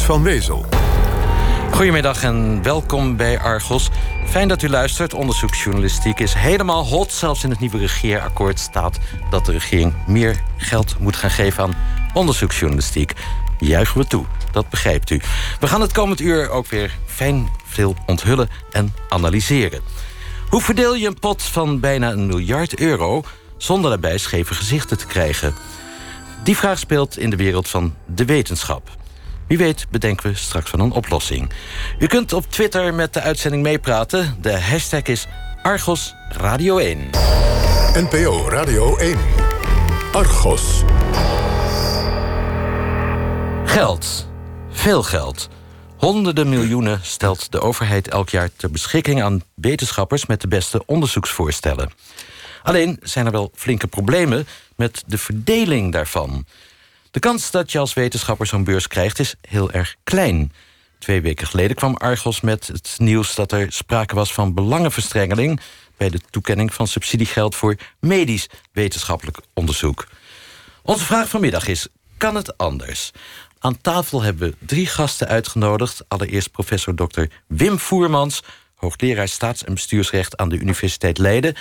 Van Wezel. Goedemiddag en welkom bij Argos. Fijn dat u luistert. Onderzoeksjournalistiek is helemaal hot. Zelfs in het nieuwe regeerakkoord staat dat de regering meer geld moet gaan geven aan onderzoeksjournalistiek. Juichen we toe, dat begrijpt u. We gaan het komend uur ook weer fijn veel onthullen en analyseren. Hoe verdeel je een pot van bijna een miljard euro zonder daarbij scheve gezichten te krijgen? Die vraag speelt in de wereld van de wetenschap. Wie weet bedenken we straks van een oplossing. U kunt op Twitter met de uitzending meepraten. De hashtag is Argos Radio 1. NPO Radio 1. Argos. Geld. Veel geld. Honderden miljoenen stelt de overheid elk jaar ter beschikking aan wetenschappers met de beste onderzoeksvoorstellen. Alleen zijn er wel flinke problemen met de verdeling daarvan. De kans dat je als wetenschapper zo'n beurs krijgt is heel erg klein. Twee weken geleden kwam Argos met het nieuws dat er sprake was van belangenverstrengeling bij de toekenning van subsidiegeld voor medisch wetenschappelijk onderzoek. Onze vraag vanmiddag is: kan het anders? Aan tafel hebben we drie gasten uitgenodigd. Allereerst professor Dr. Wim Voermans, hoogleraar staats- en bestuursrecht aan de Universiteit Leiden.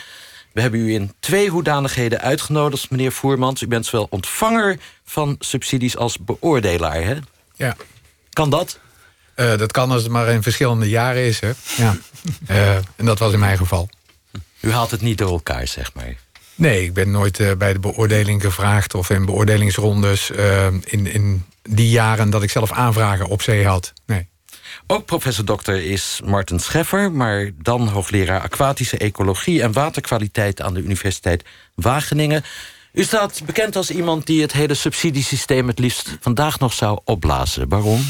We hebben u in twee hoedanigheden uitgenodigd, meneer Voermans. U bent zowel ontvanger van subsidies als beoordelaar, hè? Ja. Kan dat? Uh, dat kan als het maar in verschillende jaren is, hè? Ja. uh, en dat was in mijn geval. U haalt het niet door elkaar, zeg maar. Nee, ik ben nooit uh, bij de beoordeling gevraagd... of in beoordelingsrondes in, in die jaren dat ik zelf aanvragen op zee had. Nee. Ook professor dokter is Martin Scheffer, maar dan hoogleraar aquatische ecologie en waterkwaliteit aan de Universiteit Wageningen. U staat bekend als iemand die het hele subsidiesysteem het liefst vandaag nog zou opblazen. Waarom?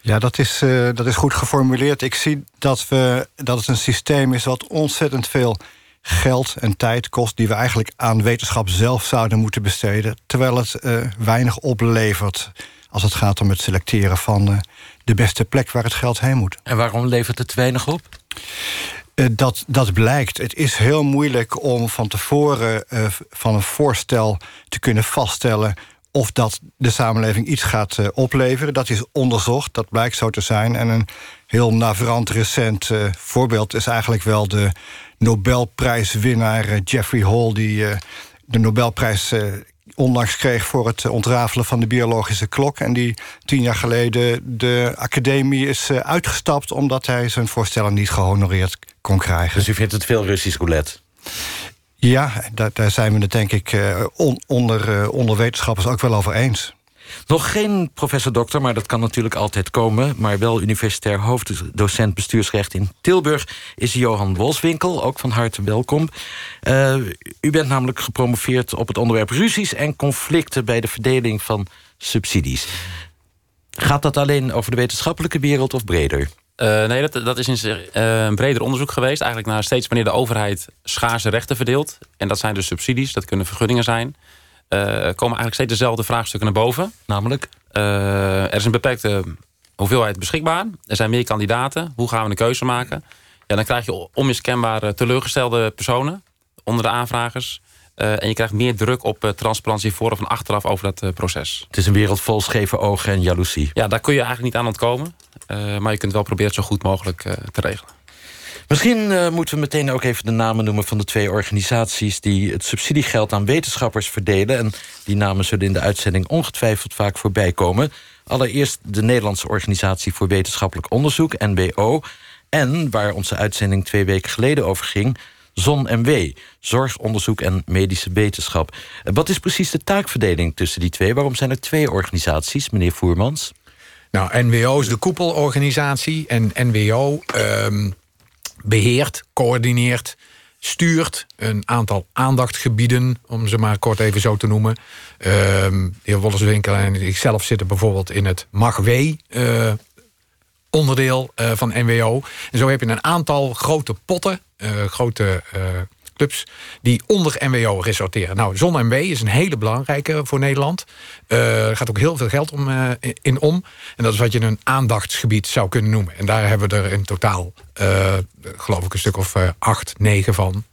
Ja, dat is, uh, dat is goed geformuleerd. Ik zie dat, we, dat het een systeem is wat ontzettend veel geld en tijd kost... die we eigenlijk aan wetenschap zelf zouden moeten besteden... terwijl het uh, weinig oplevert als het gaat om het selecteren van uh, de beste plek waar het geld heen moet. En waarom levert het weinig op? Uh, dat, dat blijkt. Het is heel moeilijk om van tevoren uh, van een voorstel te kunnen vaststellen of dat de samenleving iets gaat uh, opleveren. Dat is onderzocht, dat blijkt zo te zijn. En een heel navrant recent voorbeeld is eigenlijk wel de Nobelprijswinnaar Jeffrey Hall... die de Nobelprijs onlangs kreeg voor het ontrafelen van de biologische klok. En die tien jaar geleden de academie is uitgestapt... omdat hij zijn voorstellen niet gehonoreerd kon krijgen. Dus u vindt het veel Russisch roulette? Ja, daar, daar zijn we het denk ik on, onder, onder wetenschappers ook wel over eens. Nog geen professor dokter, maar dat kan natuurlijk altijd komen. Maar wel universitair hoofddocent bestuursrecht in Tilburg is Johan Wolswinkel. Ook van harte welkom. Uh, u bent namelijk gepromoveerd op het onderwerp ruzies en conflicten bij de verdeling van subsidies. Gaat dat alleen over de wetenschappelijke wereld of breder? Uh, nee, dat, dat is uh, een breder onderzoek geweest. Eigenlijk naar steeds wanneer de overheid schaarse rechten verdeelt. En dat zijn dus subsidies, dat kunnen vergunningen zijn. Uh, komen eigenlijk steeds dezelfde vraagstukken naar boven. Namelijk? Uh, er is een beperkte hoeveelheid beschikbaar. Er zijn meer kandidaten. Hoe gaan we een keuze maken? Ja, dan krijg je onmiskenbaar teleurgestelde personen onder de aanvragers. Uh, en je krijgt meer druk op transparantie voor of achteraf over dat proces. Het is een wereld vol scheve ogen en jaloezie. Ja, daar kun je eigenlijk niet aan ontkomen. maar je kunt wel proberen het zo goed mogelijk te regelen. Misschien uh, moeten we meteen ook even de namen noemen van de twee organisaties die het subsidiegeld aan wetenschappers verdelen. En die namen zullen in de uitzending ongetwijfeld vaak voorbij komen. Allereerst de Nederlandse Organisatie voor Wetenschappelijk Onderzoek, NWO. En waar onze uitzending twee weken geleden over ging, ZON-MW, Zorg, Onderzoek en Medische Wetenschap. Wat is precies de taakverdeling tussen die twee? Waarom zijn er twee organisaties, meneer Voermans? Nou, NWO is de koepelorganisatie en NWO um, beheert, coördineert, stuurt een aantal aandachtgebieden, om ze maar kort even zo te noemen. Uh, de heer Wollerswinkel en ikzelf zitten bijvoorbeeld in het MAGW. Uh, onderdeel uh, van NWO. En zo heb je een aantal grote potten, uh, grote clubs die onder NWO resorteren. Nou, Zon-MW is een hele belangrijke voor Nederland. Uh, er gaat ook heel veel geld om, uh, in om. En dat is wat je een aandachtsgebied zou kunnen noemen. En daar hebben we er in totaal, uh, geloof ik, een stuk of acht, negen van.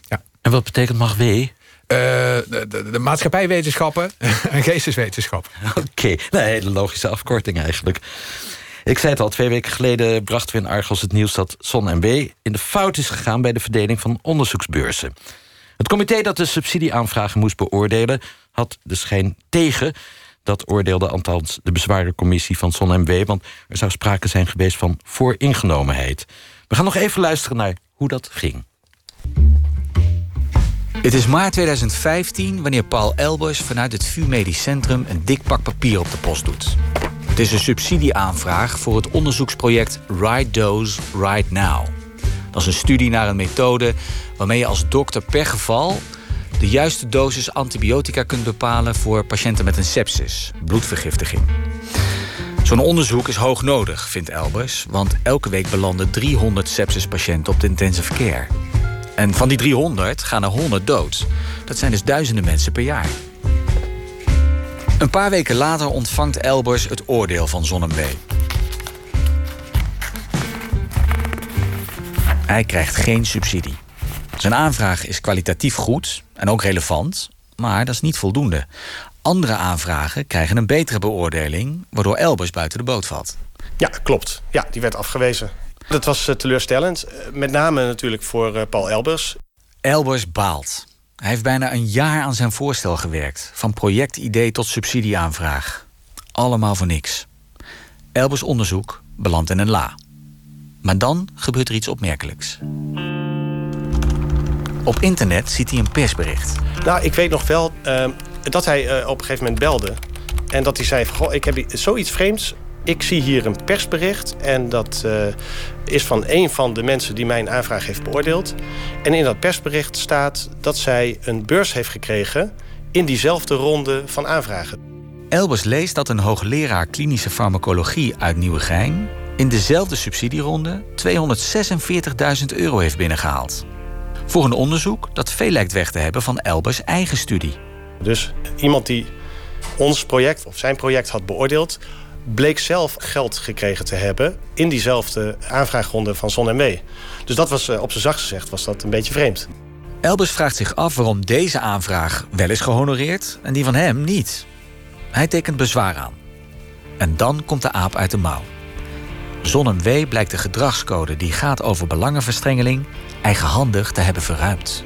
ja. En wat betekent MAGW? de, de, de, maatschappijwetenschappen en geesteswetenschappen. Oké, okay. hele logische afkorting eigenlijk. Ik zei het al, twee weken geleden brachten we in Argos het nieuws... dat ZonMW in de fout is gegaan bij de verdeling van onderzoeksbeurzen. Het comité dat de subsidieaanvragen moest beoordelen... had de schijn tegen. Dat oordeelde althans de bezwarencommissie van ZonMW... want er zou sprake zijn geweest van vooringenomenheid. We gaan nog even luisteren naar hoe dat ging. Het is maart 2015 wanneer Paul Elbers vanuit het VU Medisch Centrum... een dik pak papier op de post doet. Het is een subsidieaanvraag voor het onderzoeksproject Right Dose, Right Now. Dat is een studie naar een methode waarmee je als dokter per geval de juiste dosis antibiotica kunt bepalen voor patiënten met een sepsis, bloedvergiftiging. Zo'n onderzoek is hoog nodig, vindt Elbers, want elke week belanden 300 sepsispatiënten op de intensive care. En van die 300 gaan er 100 dood. Dat zijn dus duizenden mensen per jaar. Een paar weken later ontvangt Elbers het oordeel van Zonnebee. Hij krijgt geen subsidie. Zijn aanvraag is kwalitatief goed en ook relevant, maar dat is niet voldoende. Andere aanvragen krijgen een betere beoordeling, waardoor Elbers buiten de boot valt. Ja, klopt. Ja, die werd afgewezen. Dat was eh, teleurstellend. Eh, met name natuurlijk voor eh, Paul Elbers. Elbers baalt. Hij heeft bijna een jaar aan zijn voorstel gewerkt. Van projectidee tot subsidieaanvraag. Allemaal voor niks. Elbers onderzoek belandt in een la. Maar dan gebeurt er iets opmerkelijks. Op internet ziet hij een persbericht. Nou, ik weet nog wel uh, dat hij uh, op een gegeven moment belde. En dat hij zei: Goh, ik heb zoiets vreemds. Ik zie hier een persbericht. En dat uh, is van een van de mensen die mijn aanvraag heeft beoordeeld. En in dat persbericht staat dat zij een beurs heeft gekregen. in diezelfde ronde van aanvragen. Elbers leest dat een hoogleraar klinische farmacologie uit Nieuwegein. in dezelfde subsidieronde 246.000 euro heeft binnengehaald voor een onderzoek dat veel lijkt weg te hebben van Elbers eigen studie. Dus iemand die ons project of zijn project had beoordeeld, bleek zelf geld gekregen te hebben in diezelfde aanvraagronde van ZonMW. Dus dat was eh, op zijn zacht gezegd was dat een beetje vreemd. Elbers vraagt zich af waarom deze aanvraag wel is gehonoreerd en die van hem niet. Hij tekent bezwaar aan. En dan komt de aap uit de mouw. ZonMW blijkt de gedragscode die gaat over belangenverstrengeling eigenhandig te hebben verruimd.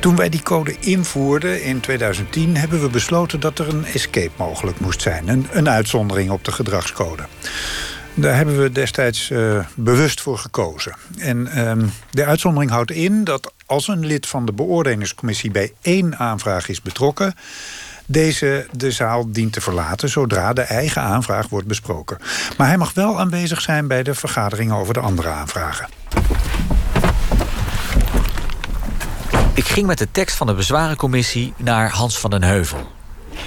Toen wij die code invoerden in 2010 hebben we besloten dat er een escape mogelijk moest zijn. Een, een uitzondering op de gedragscode. Daar hebben we destijds uh, bewust voor gekozen. En um, de uitzondering houdt in dat als een lid van de beoordelingscommissie bij één aanvraag is betrokken, deze de zaal dient te verlaten zodra de eigen aanvraag wordt besproken. Maar hij mag wel aanwezig zijn bij de vergadering over de andere aanvragen. Ik ging met de tekst van de bezwarencommissie naar Hans van den Heuvel.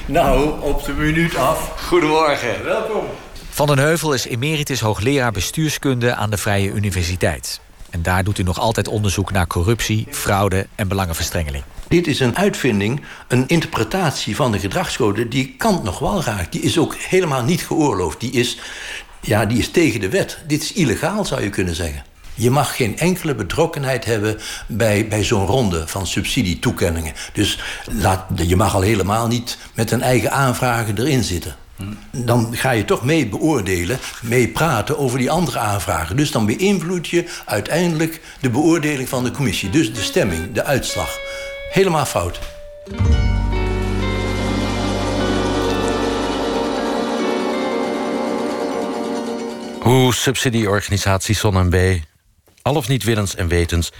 Nou, op de minuut af. Goedemorgen. Welkom. Van den Heuvel is emeritus hoogleraar bestuurskunde aan de Vrije Universiteit. En daar doet u nog altijd onderzoek naar corruptie, fraude en belangenverstrengeling. Dit is een uitvinding, een interpretatie van de gedragscode... die Kant nog wel raakt. Die is ook helemaal niet geoorloofd. Die is, ja, die is tegen de wet. Dit is illegaal, zou je kunnen zeggen. Je mag geen enkele betrokkenheid hebben bij, bij zo'n ronde van subsidietoekenningen. Dus laat, je mag al helemaal niet met een eigen aanvragen erin zitten. Dan ga je toch mee beoordelen, mee praten over die andere aanvragen. Dus dan beïnvloed je uiteindelijk de beoordeling van de commissie. Dus de stemming, de uitslag. Helemaal fout. Hoe subsidieorganisatie ZonMW al of niet willens en wetens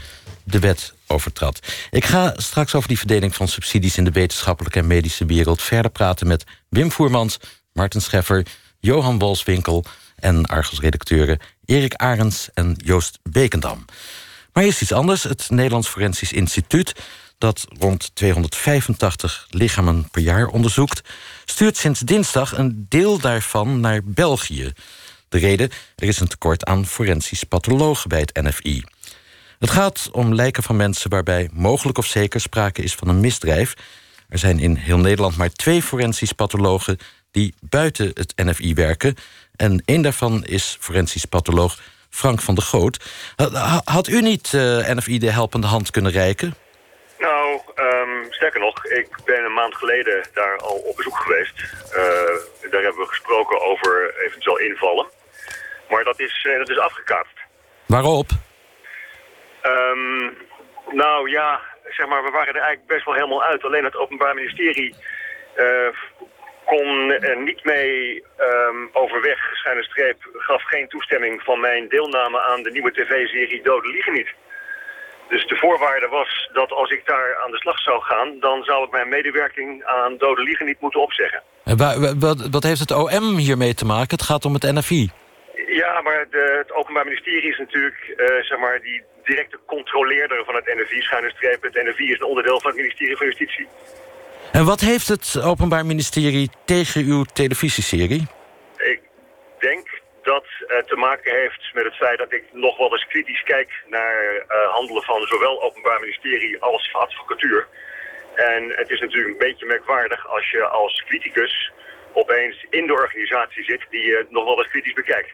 de wet overtrad. Ik ga straks over die verdeling van subsidies in de wetenschappelijke en medische wereld verder praten met Wim Voermans, Martin Scheffer, Johan Wolswinkel en Argos-redacteuren Erik Arends en Joost Bekendam. Maar eerst iets anders. Het Nederlands Forensisch Instituut, dat rond 285 lichamen per jaar onderzoekt, stuurt sinds dinsdag een deel daarvan naar België. De reden, er is een tekort aan forensisch pathologen bij het NFI. Het gaat om lijken van mensen waarbij mogelijk of zeker sprake is van een misdrijf. Er zijn in heel Nederland maar twee forensisch pathologen die buiten het NFI werken. En één daarvan is forensisch patholoog Frank van der Goot. Had u niet eh, NFI de helpende hand kunnen reiken? Nou, um, sterker nog, ik ben een maand geleden daar al op bezoek geweest. Uh, daar hebben we gesproken over eventueel invallen. Maar dat is, uh, dat is afgekaatst. Waarop? Um, nou ja, zeg maar, we waren er eigenlijk best wel helemaal uit. Alleen het Openbaar Ministerie uh, kon er niet mee um, overweg. Schijne streep gaf geen toestemming van mijn deelname aan de nieuwe tv-serie Dode Liegen niet. Dus de voorwaarde was dat als ik daar aan de slag zou gaan... dan zou ik mijn medewerking aan Dode Liegen niet moeten opzeggen. En wat, wat heeft het OM hiermee te maken? Het gaat om het NFI. Ja, maar de, het Openbaar Ministerie is natuurlijk uh, zeg maar, die directe controleerder van het NFI. Schuine streep, het NFI is een onderdeel van het ministerie van Justitie. En wat heeft het Openbaar Ministerie tegen uw televisieserie? Ik denk dat het te maken heeft met het feit dat ik nog wel eens kritisch kijk naar uh, handelen van zowel Openbaar Ministerie als advocatuur. En het is natuurlijk een beetje merkwaardig als je als criticus opeens in de organisatie zit die je nog wel eens kritisch bekijkt.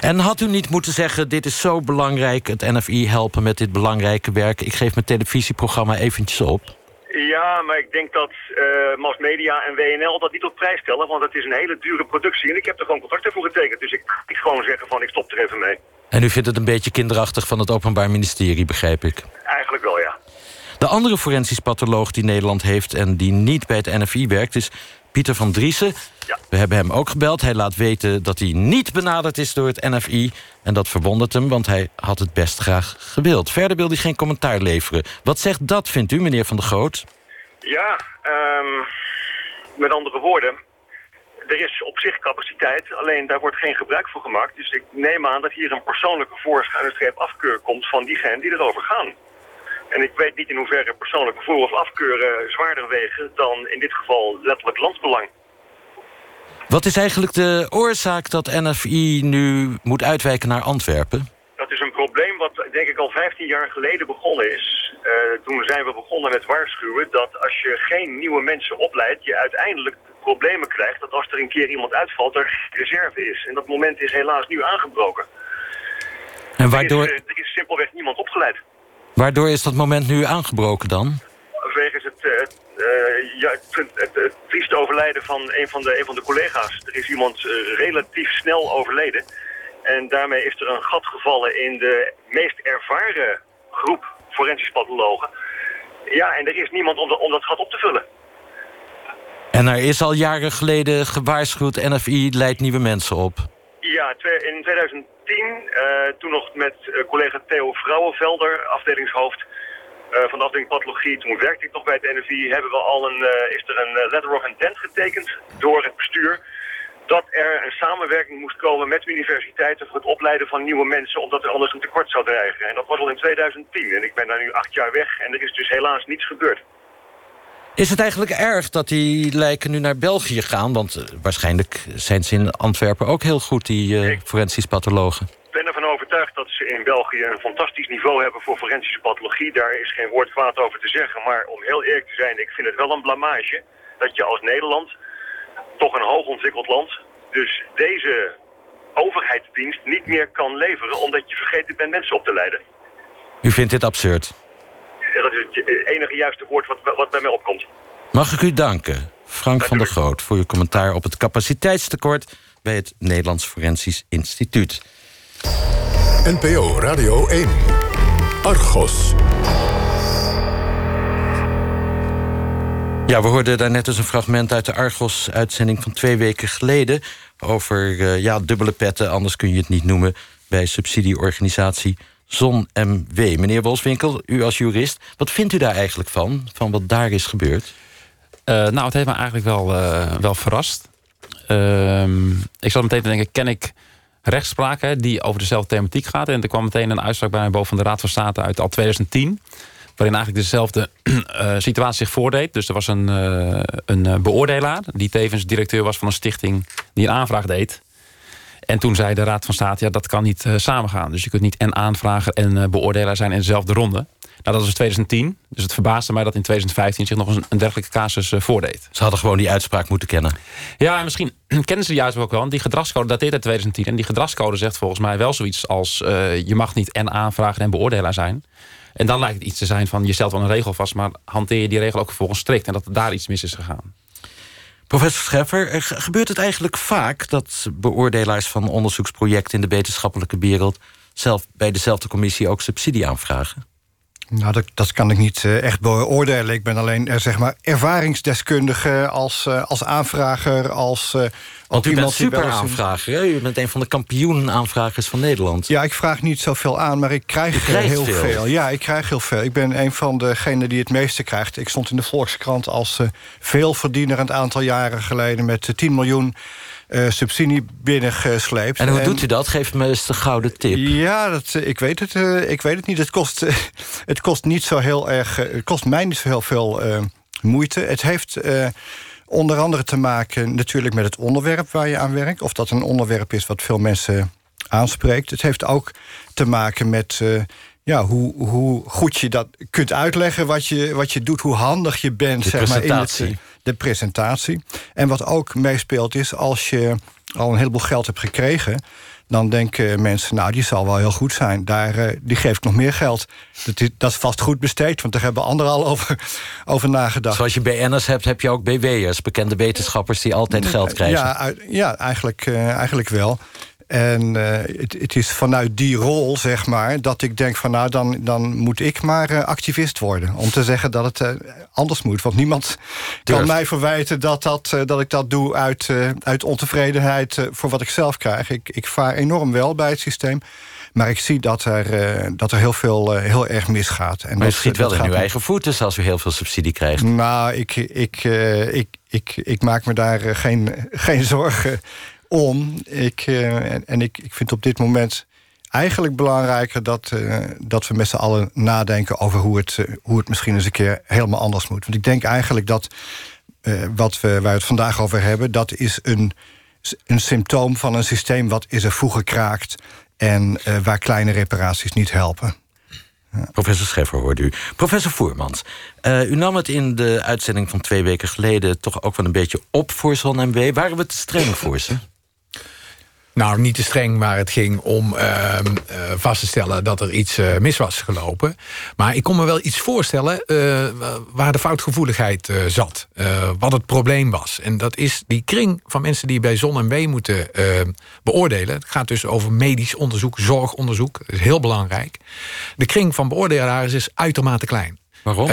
En had u niet moeten zeggen, dit is zo belangrijk... het NFI helpen met dit belangrijke werk... ik geef mijn televisieprogramma eventjes op? Ja, maar ik denk dat uh, Mass Media en WNL dat niet op prijs stellen... want het is een hele dure productie en ik heb er gewoon contracten voor getekend. Dus ik kan gewoon zeggen van ik stop er even mee. En u vindt het een beetje kinderachtig van het Openbaar Ministerie, begrijp ik? Eigenlijk wel, ja. De andere forensisch patholoog die Nederland heeft... en die niet bij het NFI werkt, is Pieter van Driessen. Ja. We hebben hem ook gebeld. Hij laat weten dat hij niet benaderd is door het NFI. En dat verwondert hem, want hij had het best graag gewild. Verder wil hij geen commentaar leveren. Wat zegt dat, vindt u, meneer Van der Groot? Ja, um, met andere woorden... Er is op zich capaciteit, alleen daar wordt geen gebruik van gemaakt. Dus ik neem aan dat hier een persoonlijke voorschuine afkeur komt... van diegenen die erover gaan. En ik weet niet in hoeverre persoonlijke voor- of afkeuren zwaarder wegen dan in dit geval letterlijk landsbelang. Wat is eigenlijk de oorzaak dat NFI nu moet uitwijken naar Antwerpen? Dat is een probleem wat denk ik al 15 jaar geleden begonnen is. Uh, toen zijn we begonnen met waarschuwen dat als je geen nieuwe mensen opleidt... je uiteindelijk problemen krijgt dat als er een keer iemand uitvalt er reserve is. En dat moment is helaas nu aangebroken. En waardoor... Er is, er is simpelweg niemand opgeleid. Waardoor is dat moment nu aangebroken dan? Wegens het, uh, uh, ja, het, het, het trieste overlijden van een van de, een van de collega's. Er is iemand uh, relatief snel overleden. En daarmee is er een gat gevallen in de meest ervaren groep forensisch pathologen. Ja, en er is niemand om, de, om dat gat op te vullen. En er is al jaren geleden gewaarschuwd... NFI leidt nieuwe mensen op. Ja, in 2010, uh, toen nog met uh, collega Theo Vrouwenvelder, afdelingshoofd uh, van de afdeling pathologie. Toen werkte ik nog bij het NFI. Hebben we al een, is er een letter of intent getekend door het bestuur dat er een samenwerking moest komen met universiteiten voor het opleiden van nieuwe mensen, omdat er anders een tekort zou dreigen. En dat was al in 2010. En ik ben daar nu acht jaar weg en er is dus helaas niets gebeurd. Is het eigenlijk erg dat die lijken nu naar België gaan? Want uh, waarschijnlijk zijn ze in Antwerpen ook heel goed, die uh, forensisch pathologen. Ik ben ervan overtuigd dat ze in België een fantastisch niveau hebben voor forensische pathologie. Daar is geen woord kwaad over te zeggen. Maar om heel eerlijk te zijn, ik vind het wel een blamage dat je als Nederland, toch een hoogontwikkeld land, dus deze overheidsdienst niet meer kan leveren omdat je vergeten bent mensen op te leiden. U vindt dit absurd? Dat is het enige juiste woord wat, wat bij mij opkomt. Mag ik u danken, Frank van der Groot... voor uw commentaar op het capaciteitstekort... bij het Nederlands Forensisch Instituut. NPO Radio 1. Argos. Ja, we hoorden daarnet dus een fragment uit de Argos-uitzending van twee weken geleden... over uh, ja, dubbele petten, anders kun je het niet noemen... bij subsidieorganisatie ZonMW. Meneer Wolfswinkel, u als jurist, wat vindt u daar eigenlijk van? Van wat daar is gebeurd? Uh, nou, het heeft me eigenlijk wel, uh, wel verrast. Uh, ik zat meteen te denken, ken ik rechtspraak die over dezelfde thematiek gaat? En er kwam meteen een uitspraak bij mij boven de Raad van State uit al 2010... waarin eigenlijk dezelfde uh, situatie zich voordeed. Dus er was een, een beoordelaar... die tevens directeur was van een stichting die een aanvraag deed... En toen zei de Raad van State, ja, dat kan niet uh, samengaan. Dus je kunt niet en aanvrager en uh, beoordelaar zijn in dezelfde ronde. Nou, dat was 2010. Dus het verbaasde mij dat in 2015 zich nog eens een dergelijke casus uh, voordeed. Ze hadden gewoon die uitspraak moeten kennen. Ja, en misschien kennen ze die juist ook wel. Want die gedragscode dateert uit 2010. En die gedragscode zegt volgens mij wel zoiets als... je mag niet en aanvrager en beoordelaar zijn. En dan lijkt het iets te zijn van je stelt wel een regel vast, maar hanteer je die regel ook vervolgens strikt en dat daar iets mis is gegaan. Professor Scheffer, gebeurt het eigenlijk vaak dat beoordelaars van onderzoeksprojecten in de wetenschappelijke wereld zelf bij dezelfde commissie ook subsidie aanvragen? Nou, dat, dat kan ik niet uh, echt beoordelen. Ik ben alleen uh, zeg maar ervaringsdeskundige als, uh, als aanvrager. Als, Want u bent super aanvrager. U bent een van de kampioen-aanvragers van Nederland. Ja, ik vraag niet zoveel aan, maar ik krijg heel veel. veel. Ja, ik krijg heel veel. Ik ben een van degenen die het meeste krijgt. Ik stond in de Volkskrant als veelverdiener een aantal jaren geleden... met 10 miljoen uh, subsidie binnengesleept. En hoe doet u dat? Geef me eens de gouden tip. Ja, dat, ik, weet het, uh, ik weet het niet. Het kost, het kost niet zo heel erg. het kost mij niet zo heel veel moeite. Het heeft onder andere te maken natuurlijk met het onderwerp waar je aan werkt. Of dat een onderwerp is wat veel mensen aanspreekt. Het heeft ook te maken met ja, hoe, hoe goed je dat kunt uitleggen, wat je, wat je doet, hoe handig je bent zeg maar, in het, de presentatie. En wat ook meespeelt is, als je al een heleboel geld hebt gekregen... dan denken mensen, nou, die zal wel heel goed zijn. Daar, uh, die geef ik nog meer geld. Dat is, dat is vast goed besteed, want daar hebben anderen al over, over nagedacht. Zoals je BN'ers hebt, heb je ook BW'ers. Bekende wetenschappers die altijd geld krijgen. Ja, ja eigenlijk, uh, eigenlijk wel. En uh, het, het, is vanuit die rol, zeg maar, dat ik denk van nou, dan, dan moet ik maar uh, activist worden. Om te zeggen dat het uh, anders moet. Want niemand Durf. kan mij verwijten dat, dat, dat ik dat doe uit, uit ontevredenheid voor wat ik zelf krijg. Ik, ik vaar enorm wel bij het systeem. Maar ik zie dat er, dat er heel veel heel erg misgaat. En maar dat, schiet wel in uw eigen voeten als u heel veel subsidie krijgt. Nou, ik, ik, ik, ik, ik maak me daar geen, geen zorgen om. Ik, uh, en, en ik, ik vind op dit moment eigenlijk belangrijker dat, uh, dat we met z'n allen nadenken over hoe het, uh, hoe het misschien eens een keer helemaal anders moet. Want ik denk eigenlijk dat wat we, waar we het vandaag over hebben, dat is een, een symptoom van een systeem wat is er vroeger kraakt en waar kleine reparaties niet helpen. Professor Scheffer hoorde u. Professor Voermans, u nam het in de uitzending van twee weken geleden... toch ook wel een beetje op voor ZonMW. Waren we te streng voor ze? Nou, niet te streng, maar het ging om uh, vast te stellen dat er iets uh, mis was gelopen. Maar ik kon me wel iets voorstellen uh, waar de foutgevoeligheid zat. wat het probleem was. En dat is die kring van mensen die bij Zon en W moeten beoordelen. Het gaat dus over medisch onderzoek, zorgonderzoek. Dat is heel belangrijk. De kring van beoordelaars is uitermate klein. Waarom?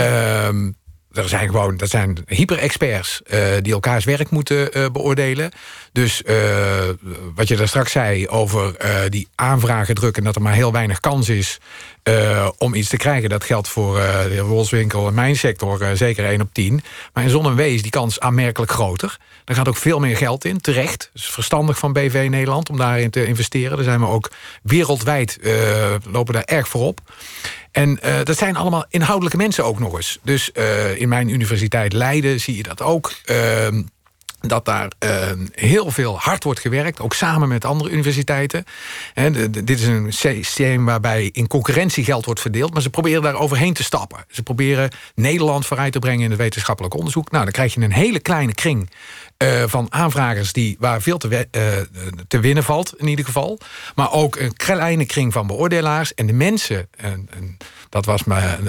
Er zijn gewoon, dat zijn hyper-experts uh, die elkaars werk moeten uh, beoordelen. Dus uh, wat je daar straks zei over die aanvragen drukken... dat er maar heel weinig kans is om iets te krijgen. Dat geldt voor de Wolfswinkel en mijn sector zeker 1 op 10. Maar in Zon en is die kans aanmerkelijk groter. Er gaat ook veel meer geld in, terecht. Het is verstandig van BV Nederland om daarin te investeren. Daar zijn we ook wereldwijd, lopen daar erg voorop. En uh, dat zijn allemaal inhoudelijke mensen ook nog eens. Dus uh, in mijn universiteit Leiden zie je dat ook. Uh, dat daar uh, heel veel hard wordt gewerkt, ook samen met andere universiteiten. Dit is een systeem waarbij in concurrentie geld wordt verdeeld... maar ze proberen daar overheen te stappen. Ze proberen Nederland vooruit te brengen in het wetenschappelijk onderzoek. Nou, dan krijg je een hele kleine kring uh, van aanvragers die, waar veel te, uh, te, winnen valt, in ieder geval. Maar ook een kleine kring van beoordelaars. En de mensen, en, en dat was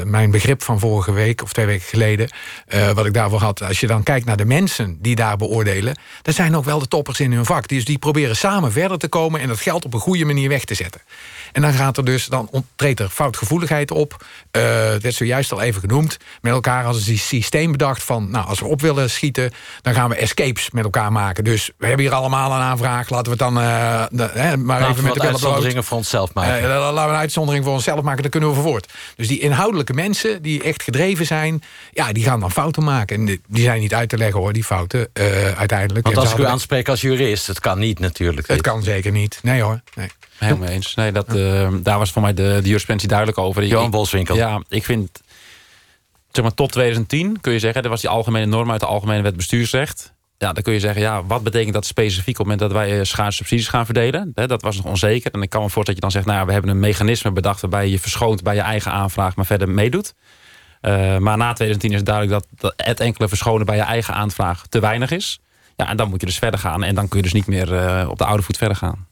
mijn, begrip van vorige week of twee weken geleden... Uh, wat ik daarvoor had. Als je dan kijkt naar de mensen die daar beoordelen... dat zijn ook wel de toppers in hun vak. Dus die proberen samen verder te komen... en dat geld op een goede manier weg te zetten. En dan gaat er dus, dan treedt er foutgevoeligheid op. Uh, het werd zojuist al even genoemd. Met elkaar ze die systeem bedacht van... nou, als we op willen schieten, dan gaan we escapes met elkaar maken. Dus we hebben hier allemaal een aanvraag. Laten we het dan uh, de, hè, maar laten even met de uitzonderingen voor onszelf maken. Uh, laten we een uitzondering voor onszelf maken, dan kunnen we vervoort. Dus die inhoudelijke mensen die echt gedreven zijn... ja, die gaan dan fouten maken. En die, die zijn niet uit te leggen hoor, die fouten, uiteindelijk. Want als ik u aanspreek als jurist, het kan niet natuurlijk. Het kan zeker niet. Nee hoor, nee. Helemaal eens. Nee, dat, uh, daar was voor mij de, de jurisprudentie duidelijk over. Johan Boswinkel. Ja, ik vind... Zeg maar, tot 2010 kun je zeggen... er was die algemene norm uit de Algemene Wet Bestuursrecht. Ja, dan kun je zeggen, ja, wat betekent dat specifiek... op het moment dat wij eh, schaarse subsidies gaan verdelen? dat was nog onzeker. En ik kan me voorstellen dat je dan zegt... nou ja, we hebben een mechanisme bedacht... waarbij je je verschoont bij je eigen aanvraag... maar verder meedoet. Uh, maar na 2010 is het duidelijk dat, dat het enkele verschonen bij je eigen aanvraag te weinig is. Ja, en dan moet je dus verder gaan. En dan kun je dus niet meer eh, op de oude voet verder gaan.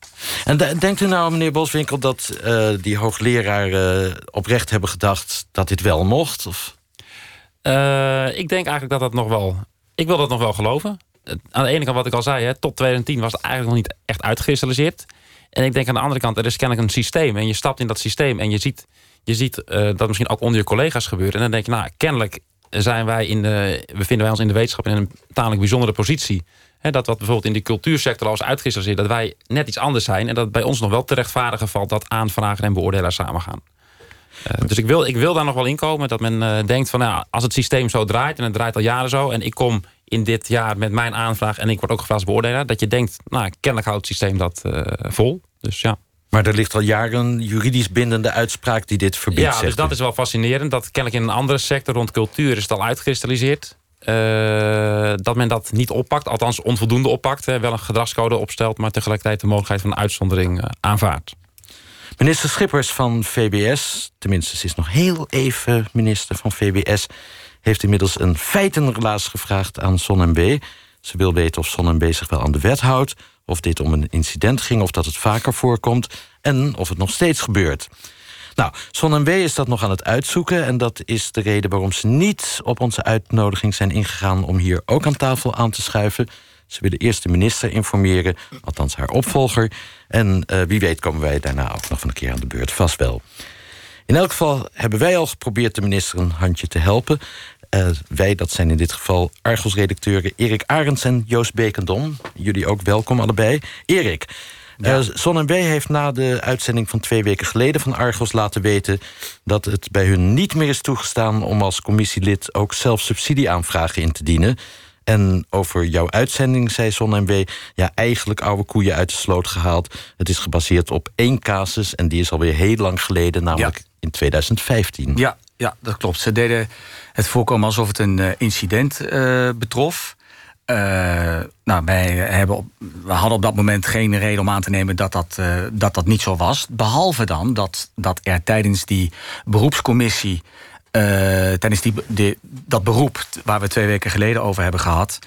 En denkt u nou, meneer Boswinkel, dat uh, die hoogleraren oprecht hebben gedacht dat dit wel mocht? Of? ik denk eigenlijk dat dat nog wel. Ik wil dat nog wel geloven. Aan de ene kant, wat ik al zei, hè, tot 2010 was het eigenlijk nog niet echt uitgekristalliseerd. En ik denk aan de andere kant, er is kennelijk een systeem. En je stapt in dat systeem en je ziet, je ziet dat misschien ook onder je collega's gebeurt. En dan denk je, nou, kennelijk zijn wij in de, bevinden wij ons in de wetenschap in een tamelijk bijzondere positie. dat wat bijvoorbeeld in de cultuursector al is uitgekristalliseerd... dat wij net iets anders zijn... en dat bij ons nog wel te rechtvaardigen valt... dat aanvragen en beoordelaars samengaan. Uh, dus ik wil, ik wil daar nog wel in komen. Dat men uh, denkt van nou, als het systeem zo draait... en het draait al jaren zo... en ik kom in dit jaar met mijn aanvraag... en ik word ook gevraagd beoordelaar... dat je denkt, nou, kennelijk houdt het systeem dat uh, vol. Dus ja. Maar er ligt al jaren een juridisch bindende uitspraak die dit verbiedt. Ja, dus dat is wel fascinerend. Dat kennelijk in een andere sector rond cultuur is het al uitgekristalliseerd. Uh, dat men dat niet oppakt, althans onvoldoende oppakt. Hè, wel een gedragscode opstelt, maar tegelijkertijd de mogelijkheid van uitzondering uh, aanvaardt. Minister Schippers van VBS, tenminste ze is nog heel even minister van VBS... heeft inmiddels een feitenrelaas gevraagd aan SonMB. Ze wil weten of SonMB zich wel aan de wet houdt of dit om een incident ging of dat het vaker voorkomt en of het nog steeds gebeurt. Nou, Son is dat nog aan het uitzoeken en dat is de reden waarom ze niet op onze uitnodiging zijn ingegaan om hier ook aan tafel aan te schuiven. Ze willen eerst de minister informeren, althans haar opvolger. En uh, wie weet komen wij daarna ook nog van een keer aan de beurt, vast wel. In elk geval hebben wij al geprobeerd de minister een handje te helpen. Uh, wij, dat zijn in dit geval Argos-redacteuren Erik Arends en Joost Bekendom. Jullie ook welkom allebei. Erik, ja. Uh, Zon B heeft na de uitzending van twee weken geleden van Argos laten weten dat het bij hun niet meer is toegestaan om als commissielid ook zelf subsidieaanvragen in te dienen. En over jouw uitzending zei Zon B, ja, eigenlijk oude koeien uit de sloot gehaald. Het is gebaseerd op één casus en die is alweer heel lang geleden, namelijk in 2015. Ja, ja, dat klopt. Ze deden het voorkomen alsof het een uh, incident uh, betrof. Uh, nou, wij hebben we hadden op dat moment geen reden om aan te nemen dat dat, dat, dat niet zo was. Behalve dan dat, dat er tijdens die beroepscommissie. tijdens die, dat beroep waar we twee weken geleden over hebben gehad.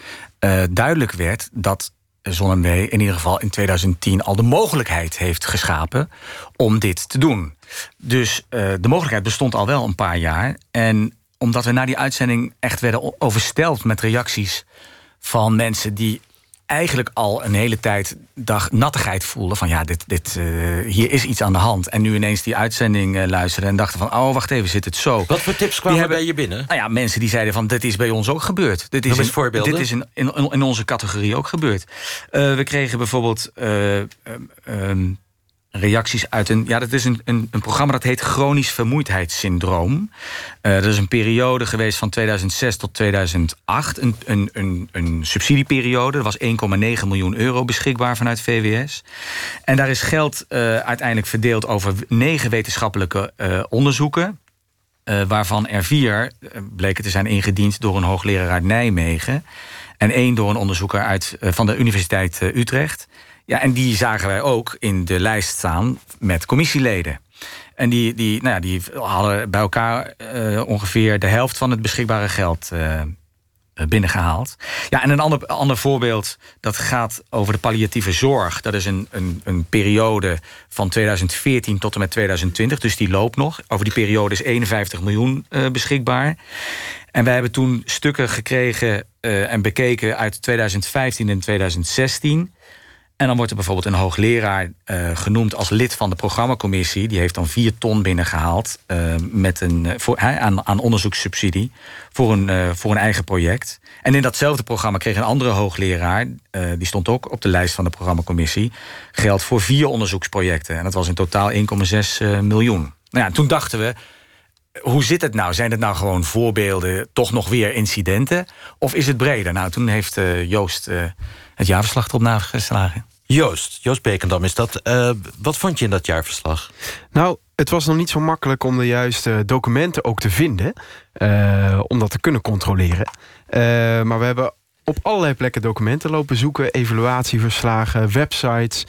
duidelijk werd dat ZonMW in ieder geval in 2010 al de mogelijkheid heeft geschapen om dit te doen. Dus uh, de mogelijkheid bestond al wel een paar jaar. En omdat we na die uitzending echt werden oversteld met reacties van mensen die eigenlijk al een hele tijd dag nattigheid voelden. Van ja, dit, dit, uh, hier is iets aan de hand. En nu ineens die uitzending uh, luisteren en dachten van... oh, wacht even, zit het zo. Wat voor tips kwamen hebben, bij je binnen? Nou ja, mensen die zeiden van, dit is bij ons ook gebeurd. Dit is, in, dit is in, in, in, onze categorie ook gebeurd. Uh, we kregen bijvoorbeeld... Um, reacties uit een. Ja, dat is een, een, een programma dat heet Chronisch Vermoeidheidssyndroom. Uh, dat is een periode geweest van 2006 tot 2008. Een, een, een, een subsidieperiode. Er was 1,9 miljoen euro beschikbaar vanuit VWS. En daar is geld uh, uiteindelijk verdeeld over negen wetenschappelijke uh, onderzoeken. waarvan er vier bleken te zijn ingediend door een hoogleraar uit Nijmegen. En één door een onderzoeker uit, van de Universiteit Utrecht. Ja, en die zagen wij ook in de lijst staan met commissieleden. En die, die, nou ja, die hadden bij elkaar uh, ongeveer de helft van het beschikbare geld uh, binnengehaald. Ja, en een ander, ander voorbeeld, dat gaat over de palliatieve zorg. Dat is een, een, een periode van 2014 tot en met 2020, dus die loopt nog. Over die periode is 51 miljoen uh, beschikbaar. En wij hebben toen stukken gekregen en bekeken uit 2015 en 2016... En dan wordt er bijvoorbeeld een hoogleraar uh, genoemd als lid van de programmacommissie. Die heeft dan vier ton binnengehaald uh, met een, uh, voor, aan, aan onderzoekssubsidie voor een, voor een eigen project. En in datzelfde programma kreeg een andere hoogleraar, die stond ook op de lijst van de programmacommissie, geld voor vier onderzoeksprojecten. En dat was in totaal 1,6 miljoen. Nou ja, toen dachten we, hoe zit het nou? Zijn het nou gewoon voorbeelden, toch nog weer incidenten? Of is het breder? Nou, toen heeft Joost het jaarverslag erop nageslagen. Joost, Joost Bekendam is dat. Uh, wat vond je in dat jaarverslag? Nou, het was nog niet zo makkelijk om de juiste documenten ook te vinden. Uh, om dat te kunnen controleren. Uh, maar we hebben op allerlei plekken documenten lopen zoeken. Evaluatieverslagen, websites.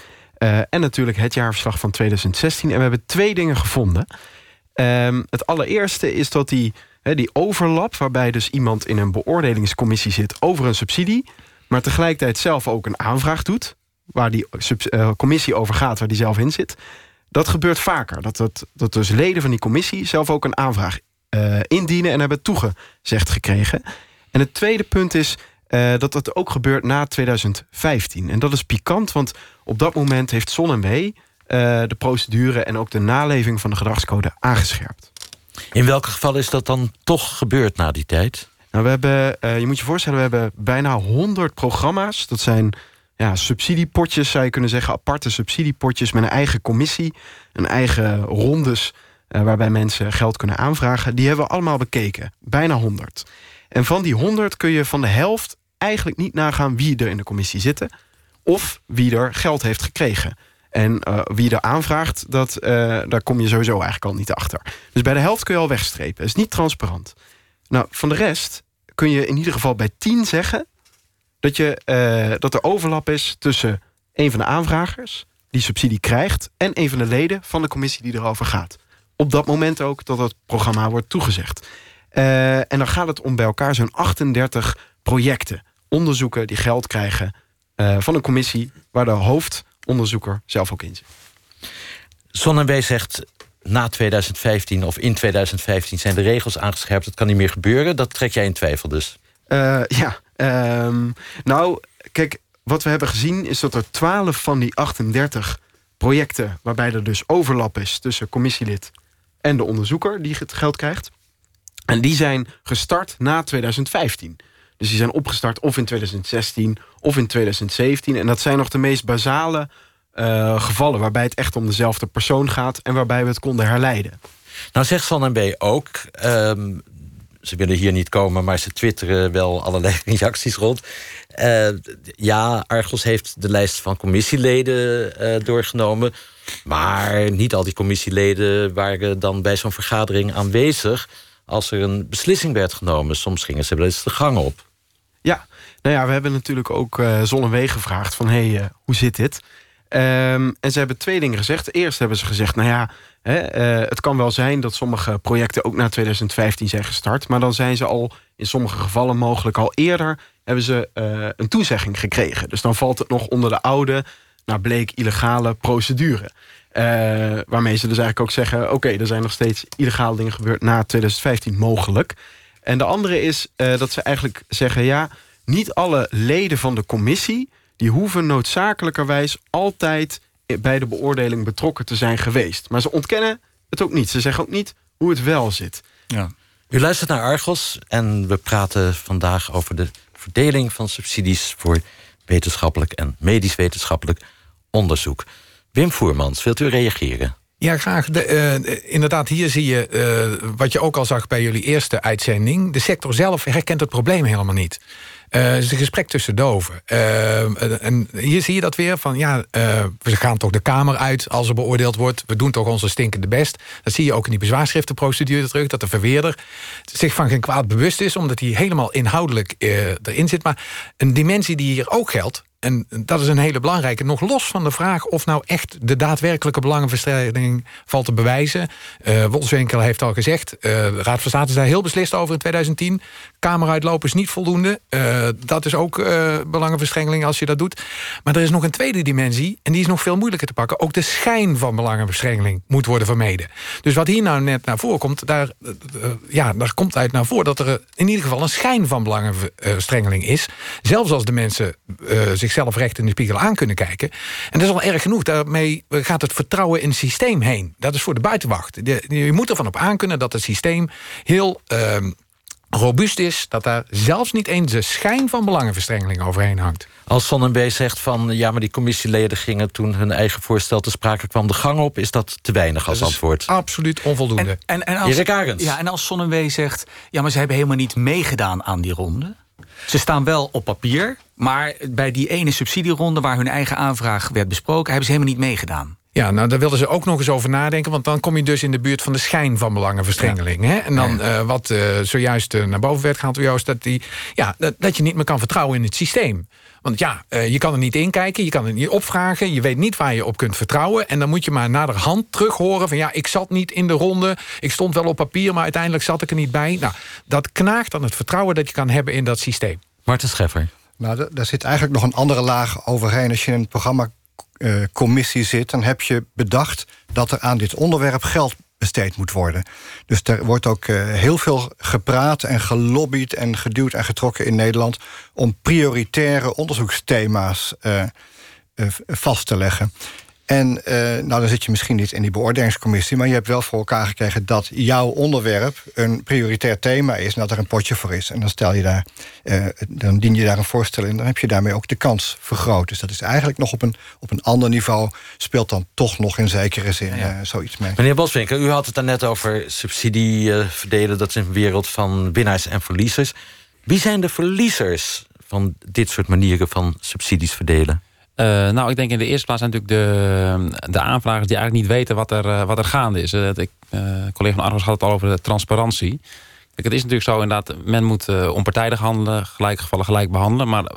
en natuurlijk het jaarverslag van 2016. En we hebben twee dingen gevonden. Ehm, het allereerste is dat die, die overlap... waarbij dus iemand in een beoordelingscommissie zit over een subsidie maar tegelijkertijd zelf ook een aanvraag doet... waar die uh, commissie over gaat, waar die zelf in zit... dat gebeurt vaker. Dat, dat, dat dus leden van die commissie zelf ook een aanvraag uh, indienen... en hebben toegezegd gekregen. En het tweede punt is uh, dat dat ook gebeurt na 2015. En dat is pikant, want op dat moment heeft ZonMW... De procedure en ook de naleving van de gedragscode aangescherpt. In welke geval is dat dan toch gebeurd na die tijd? Nou, we hebben, je moet je voorstellen, we hebben bijna 100 programma's. Dat zijn ja, subsidiepotjes, zou je kunnen zeggen. Aparte subsidiepotjes met een eigen commissie. Een eigen rondes uh, waarbij mensen geld kunnen aanvragen. Die hebben we allemaal bekeken. Bijna 100. En van die 100 kun je van de helft eigenlijk niet nagaan wie er in de commissie zitten. Of wie er geld heeft gekregen. En uh, wie er aanvraagt, dat, uh, daar kom je sowieso eigenlijk al niet achter. Dus bij de helft kun je al wegstrepen. Het is niet transparant. Nou, van de rest kun je in ieder geval bij 10 zeggen... dat, je, uh, dat er overlap is tussen een van de aanvragers... die subsidie krijgt... en een van de leden van de commissie die erover gaat. Op dat moment ook dat het programma wordt toegezegd. en dan gaat het om bij elkaar zo'n 38 projecten. Onderzoeken die geld krijgen van een commissie... waar de hoofd onderzoeker zelf ook in zit. ZonMW zegt na 2015 of in 2015 zijn de regels aangescherpt. Dat kan niet meer gebeuren. Dat trek jij in twijfel dus? Uh, ja. Um, nou, kijk, wat we hebben gezien is dat er 12 van die 38 projecten... waarbij er dus overlap is tussen commissielid en de onderzoeker... die het geld krijgt. En die zijn gestart na 2015. Dus die zijn opgestart of in 2016 of in 2017. En dat zijn nog de meest basale uh, gevallen... waarbij het echt om dezelfde persoon gaat... en waarbij we het konden herleiden. Nou zegt Van B ook... Um, ze willen hier niet komen, maar ze twitteren wel allerlei reacties rond. Uh, ja, Argos heeft de lijst van commissieleden uh, doorgenomen... maar niet al die commissieleden waren dan bij zo'n vergadering aanwezig... als er een beslissing werd genomen. Soms gingen ze wel eens de gang op. Ja, nou ja, we hebben natuurlijk ook uh, Zonnewee gevraagd van... hé, hey, hoe zit dit? Um, en ze hebben twee dingen gezegd. Eerst hebben ze gezegd, nou ja, hè, uh, het kan wel zijn... dat sommige projecten ook na 2015 zijn gestart... maar dan zijn ze al in sommige gevallen mogelijk al eerder... hebben ze een toezegging gekregen. Dus dan valt het nog onder de oude, nou bleek illegale procedure. waarmee ze dus eigenlijk ook zeggen... oké, er zijn nog steeds illegale dingen gebeurd na 2015 mogelijk... En de andere is dat ze eigenlijk zeggen... ja, niet alle leden van de commissie... die hoeven noodzakelijkerwijs altijd bij de beoordeling betrokken te zijn geweest. Maar ze ontkennen het ook niet. Ze zeggen ook niet hoe het wel zit. Ja. U luistert naar Argos en we praten vandaag over de verdeling van subsidies... voor wetenschappelijk en medisch-wetenschappelijk onderzoek. Wim Voermans, wilt u reageren? Ja, graag. De, uh, inderdaad, hier zie je uh, wat je ook al zag bij jullie eerste uitzending. De sector zelf herkent het probleem helemaal niet. Het is een gesprek tussen doven. en hier zie je dat weer van ja, we gaan toch de Kamer uit als er beoordeeld wordt. We doen toch onze stinkende best. Dat zie je ook in die bezwaarschriftenprocedure terug. Dat de verweerder zich van geen kwaad bewust is, omdat hij helemaal inhoudelijk erin zit. Maar een dimensie die hier ook geldt, en dat is een hele belangrijke. Nog los van de vraag of nou echt de daadwerkelijke belangenverstrengeling valt te bewijzen. Uh, heeft al gezegd, uh, de Raad van State is daar heel beslist over in 2010. Kameruitlopen is niet voldoende. Uh, dat is ook belangenverstrengeling als je dat doet. Maar er is nog een tweede dimensie en die is nog veel moeilijker te pakken. Ook de schijn van belangenverstrengeling moet worden vermeden. Dus wat hier nou net naar voren komt, daar, ja, daar komt uit naar voren dat er in ieder geval een schijn van belangenverstrengeling is. Zelfs als de mensen zich zichzelf recht in de spiegel aan kunnen kijken. En dat is al erg genoeg. Daarmee gaat het vertrouwen in het systeem heen. Dat is voor de buitenwacht. je moet ervan op aankunnen dat het systeem heel... Uh, robuust is, dat daar zelfs niet eens de schijn van belangenverstrengeling overheen hangt. Als Sonnenbee zegt van ja, maar die commissieleden gingen toen hun eigen voorstel te sprake kwam de gang op, is dat te weinig als antwoord? Absoluut onvoldoende. En, en, en als, ja, en als Sonnenwee zegt, ja, maar ze hebben helemaal niet meegedaan aan die ronde. Ze staan wel op papier, maar bij die ene subsidieronde... waar hun eigen aanvraag werd besproken, hebben ze helemaal niet meegedaan. Ja, nou daar wilden ze ook nog eens over nadenken... want dan kom je dus in de buurt van de schijn van belangenverstrengeling. Ja. Hè? En dan uh, wat uh, zojuist uh, naar boven werd gehaald door Joost... Dat, die, ja, dat, dat je niet meer kan vertrouwen in het systeem. Want ja, je kan er niet in kijken, je kan het niet opvragen... je weet niet waar je op kunt vertrouwen... en dan moet je maar naderhand terug horen van... ja, ik zat niet in de ronde, ik stond wel op papier... maar uiteindelijk zat ik er niet bij. Nou, dat knaagt aan het vertrouwen dat je kan hebben in dat systeem. Marten Scheffer. Nou, da- daar zit eigenlijk nog een andere laag overheen. Als je in een programmacommissie zit, dan heb je bedacht dat er aan dit onderwerp geld besteed moet worden. Dus er wordt ook eh, heel veel gepraat en gelobbyd en geduwd en getrokken in Nederland om prioritaire onderzoeksthema's eh, eh, vast te leggen. En eh, nou, dan zit je misschien niet in die beoordelingscommissie, maar je hebt wel voor elkaar gekregen dat jouw onderwerp een prioritair thema is en dat er een potje voor is. En dan stel je daar, eh, dan dien je daar een voorstel in, dan heb je daarmee ook de kans vergroot. Dus dat is eigenlijk nog op een, op een ander niveau, speelt dan toch nog in zekere zin eh, zoiets mee. Meneer Boswinkel, u had het daarnet over subsidie verdelen. Dat is een wereld van winnaars en verliezers. Wie zijn de verliezers van dit soort manieren van subsidies verdelen? Eh, nou, ik denk in de eerste plaats zijn natuurlijk de, de aanvragers die eigenlijk niet weten wat er, eh, wat er gaande is. Eh, ik, collega van Argos had het al over de transparantie. Kijk, het is natuurlijk zo inderdaad, men moet onpartijdig handelen, gelijke gevallen gelijk behandelen. Maar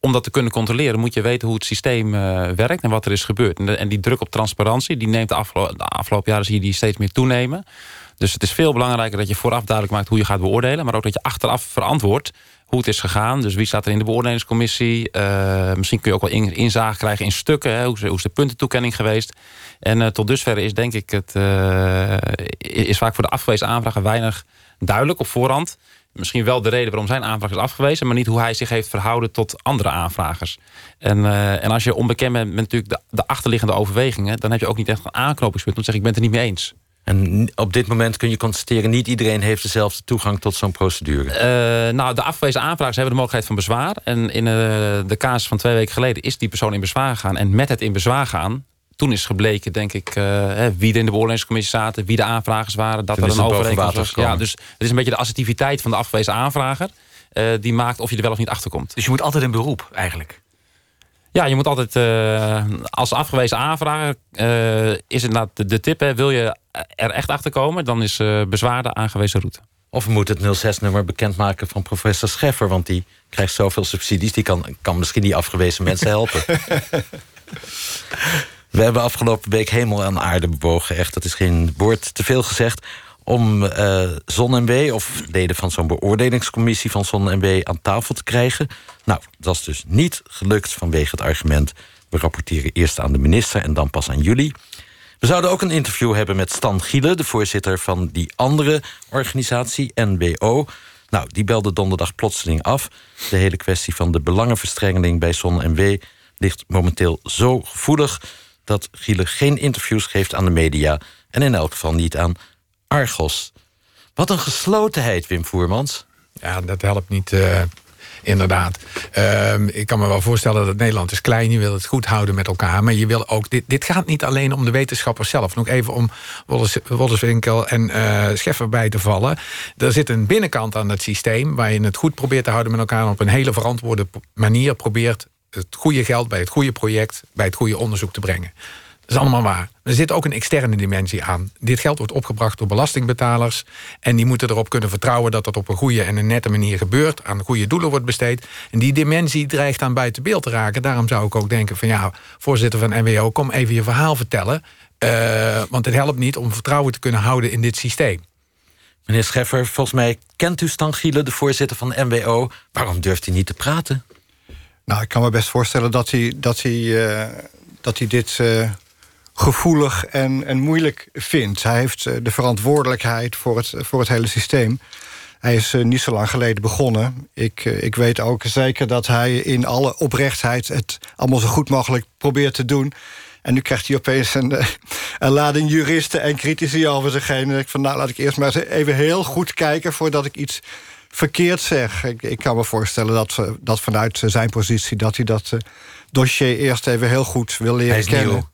om dat te kunnen controleren moet je weten hoe het systeem werkt en wat er is gebeurd. En, en die druk op transparantie, die neemt de afgelopen jaren zie je die steeds meer toenemen. Dus het is veel belangrijker dat je vooraf duidelijk maakt hoe je gaat beoordelen. Maar ook dat je achteraf verantwoordt hoe is gegaan. Dus wie staat er in de beoordelingscommissie? Eh, misschien kun je ook wel in, inzage krijgen in stukken. Hè? Hoe, is, hoe is de puntentoekenning geweest? En eh, tot dusver is denk ik het eh, is vaak voor de afgewezen aanvrager weinig duidelijk op voorhand. Misschien wel de reden waarom zijn aanvraag is afgewezen, maar niet hoe hij zich heeft verhouden tot andere aanvragers. En, en als je onbekend bent met natuurlijk de, de achterliggende overwegingen, dan heb je ook niet echt een aanknopingspunt om te zeggen: ik ben het er niet mee eens. En op dit moment kun je constateren... niet iedereen heeft dezelfde toegang tot zo'n procedure. Eh, nou, de afgewezen aanvragers hebben de mogelijkheid van bezwaar. En in eh, de casus van twee weken geleden is die persoon in bezwaar gegaan. En met het in bezwaar gaan, toen is gebleken, denk ik, eh, hè, wie er in de beoordelingscommissie zaten, wie de aanvragers waren, dat Toen er een overeenkomst was. Ja, dus het is een beetje de assertiviteit van de afgewezen aanvrager. eh, die maakt of je er wel of niet achter komt. Dus je moet altijd in beroep, eigenlijk. Ja, je moet altijd eh, als afgewezen aanvrager eh, is het nou de, de tip. Hè, wil je er echt achter komen, dan is eh bezwaar de aangewezen route. Of we moeten het 06-nummer bekendmaken van professor Scheffer... want die krijgt zoveel subsidies... die kan, kan misschien die afgewezen mensen helpen. We hebben afgelopen week hemel en aarde bewogen. Echt, dat is geen woord te veel gezegd. Om eh ZonMW of leden van zo'n beoordelingscommissie van ZonMW aan tafel te krijgen. Nou, dat is dus niet gelukt vanwege het argument... we rapporteren eerst aan de minister en dan pas aan jullie. We zouden ook een interview hebben met Stan Giele... de voorzitter van die andere organisatie, NWO. Nou, die belde donderdag plotseling af. De hele kwestie van de belangenverstrengeling bij ZonMW... ligt momenteel zo gevoelig dat Giele geen interviews geeft aan de media... en in elk geval niet aan Argos. Wat een geslotenheid, Wim Voermans. Ja, dat helpt niet, eh, inderdaad. Ehm, ik kan me wel voorstellen dat Nederland is klein. Je wil het goed houden met elkaar. Maar je wil ook. Dit, dit gaat niet alleen om de wetenschappers zelf. Nog even om Wolles- Wolleswinkel en eh, Scheffer bij te vallen. Er zit een binnenkant aan het systeem. waar je het goed probeert te houden met elkaar. en op een hele verantwoorde manier probeert het goede geld bij het goede project. bij het goede onderzoek te brengen. Dat is allemaal waar. Er zit ook een externe dimensie aan. Dit geld wordt opgebracht door belastingbetalers. En die moeten erop kunnen vertrouwen dat dat op een goede en een nette manier gebeurt. Aan goede doelen wordt besteed. En die dimensie dreigt aan buiten beeld te raken. Daarom zou ik ook denken van ja, voorzitter van NWO, kom even je verhaal vertellen. Eh, want het helpt niet om vertrouwen te kunnen houden in dit systeem. Meneer Scheffer, volgens mij kent u Stan Giele, de voorzitter van NWO. Waarom durft hij niet te praten? Nou, ik kan me best voorstellen dat hij, dat hij, eh, dat hij dit eh, gevoelig en, en moeilijk vindt. Hij heeft eh, de verantwoordelijkheid voor het, voor het hele systeem. Hij is eh, niet zo lang geleden begonnen. Ik, eh, ik weet ook zeker dat hij in alle oprechtheid... het allemaal zo goed mogelijk probeert te doen. En nu krijgt hij opeens een, een lading juristen en critici over zich heen. En ik van, nou, laat ik eerst maar even heel goed kijken... voordat ik iets verkeerd zeg. Ik, ik kan me voorstellen dat, dat vanuit zijn positie... dat hij dat dossier eerst even heel goed wil leren Hij is kennen. nieuw.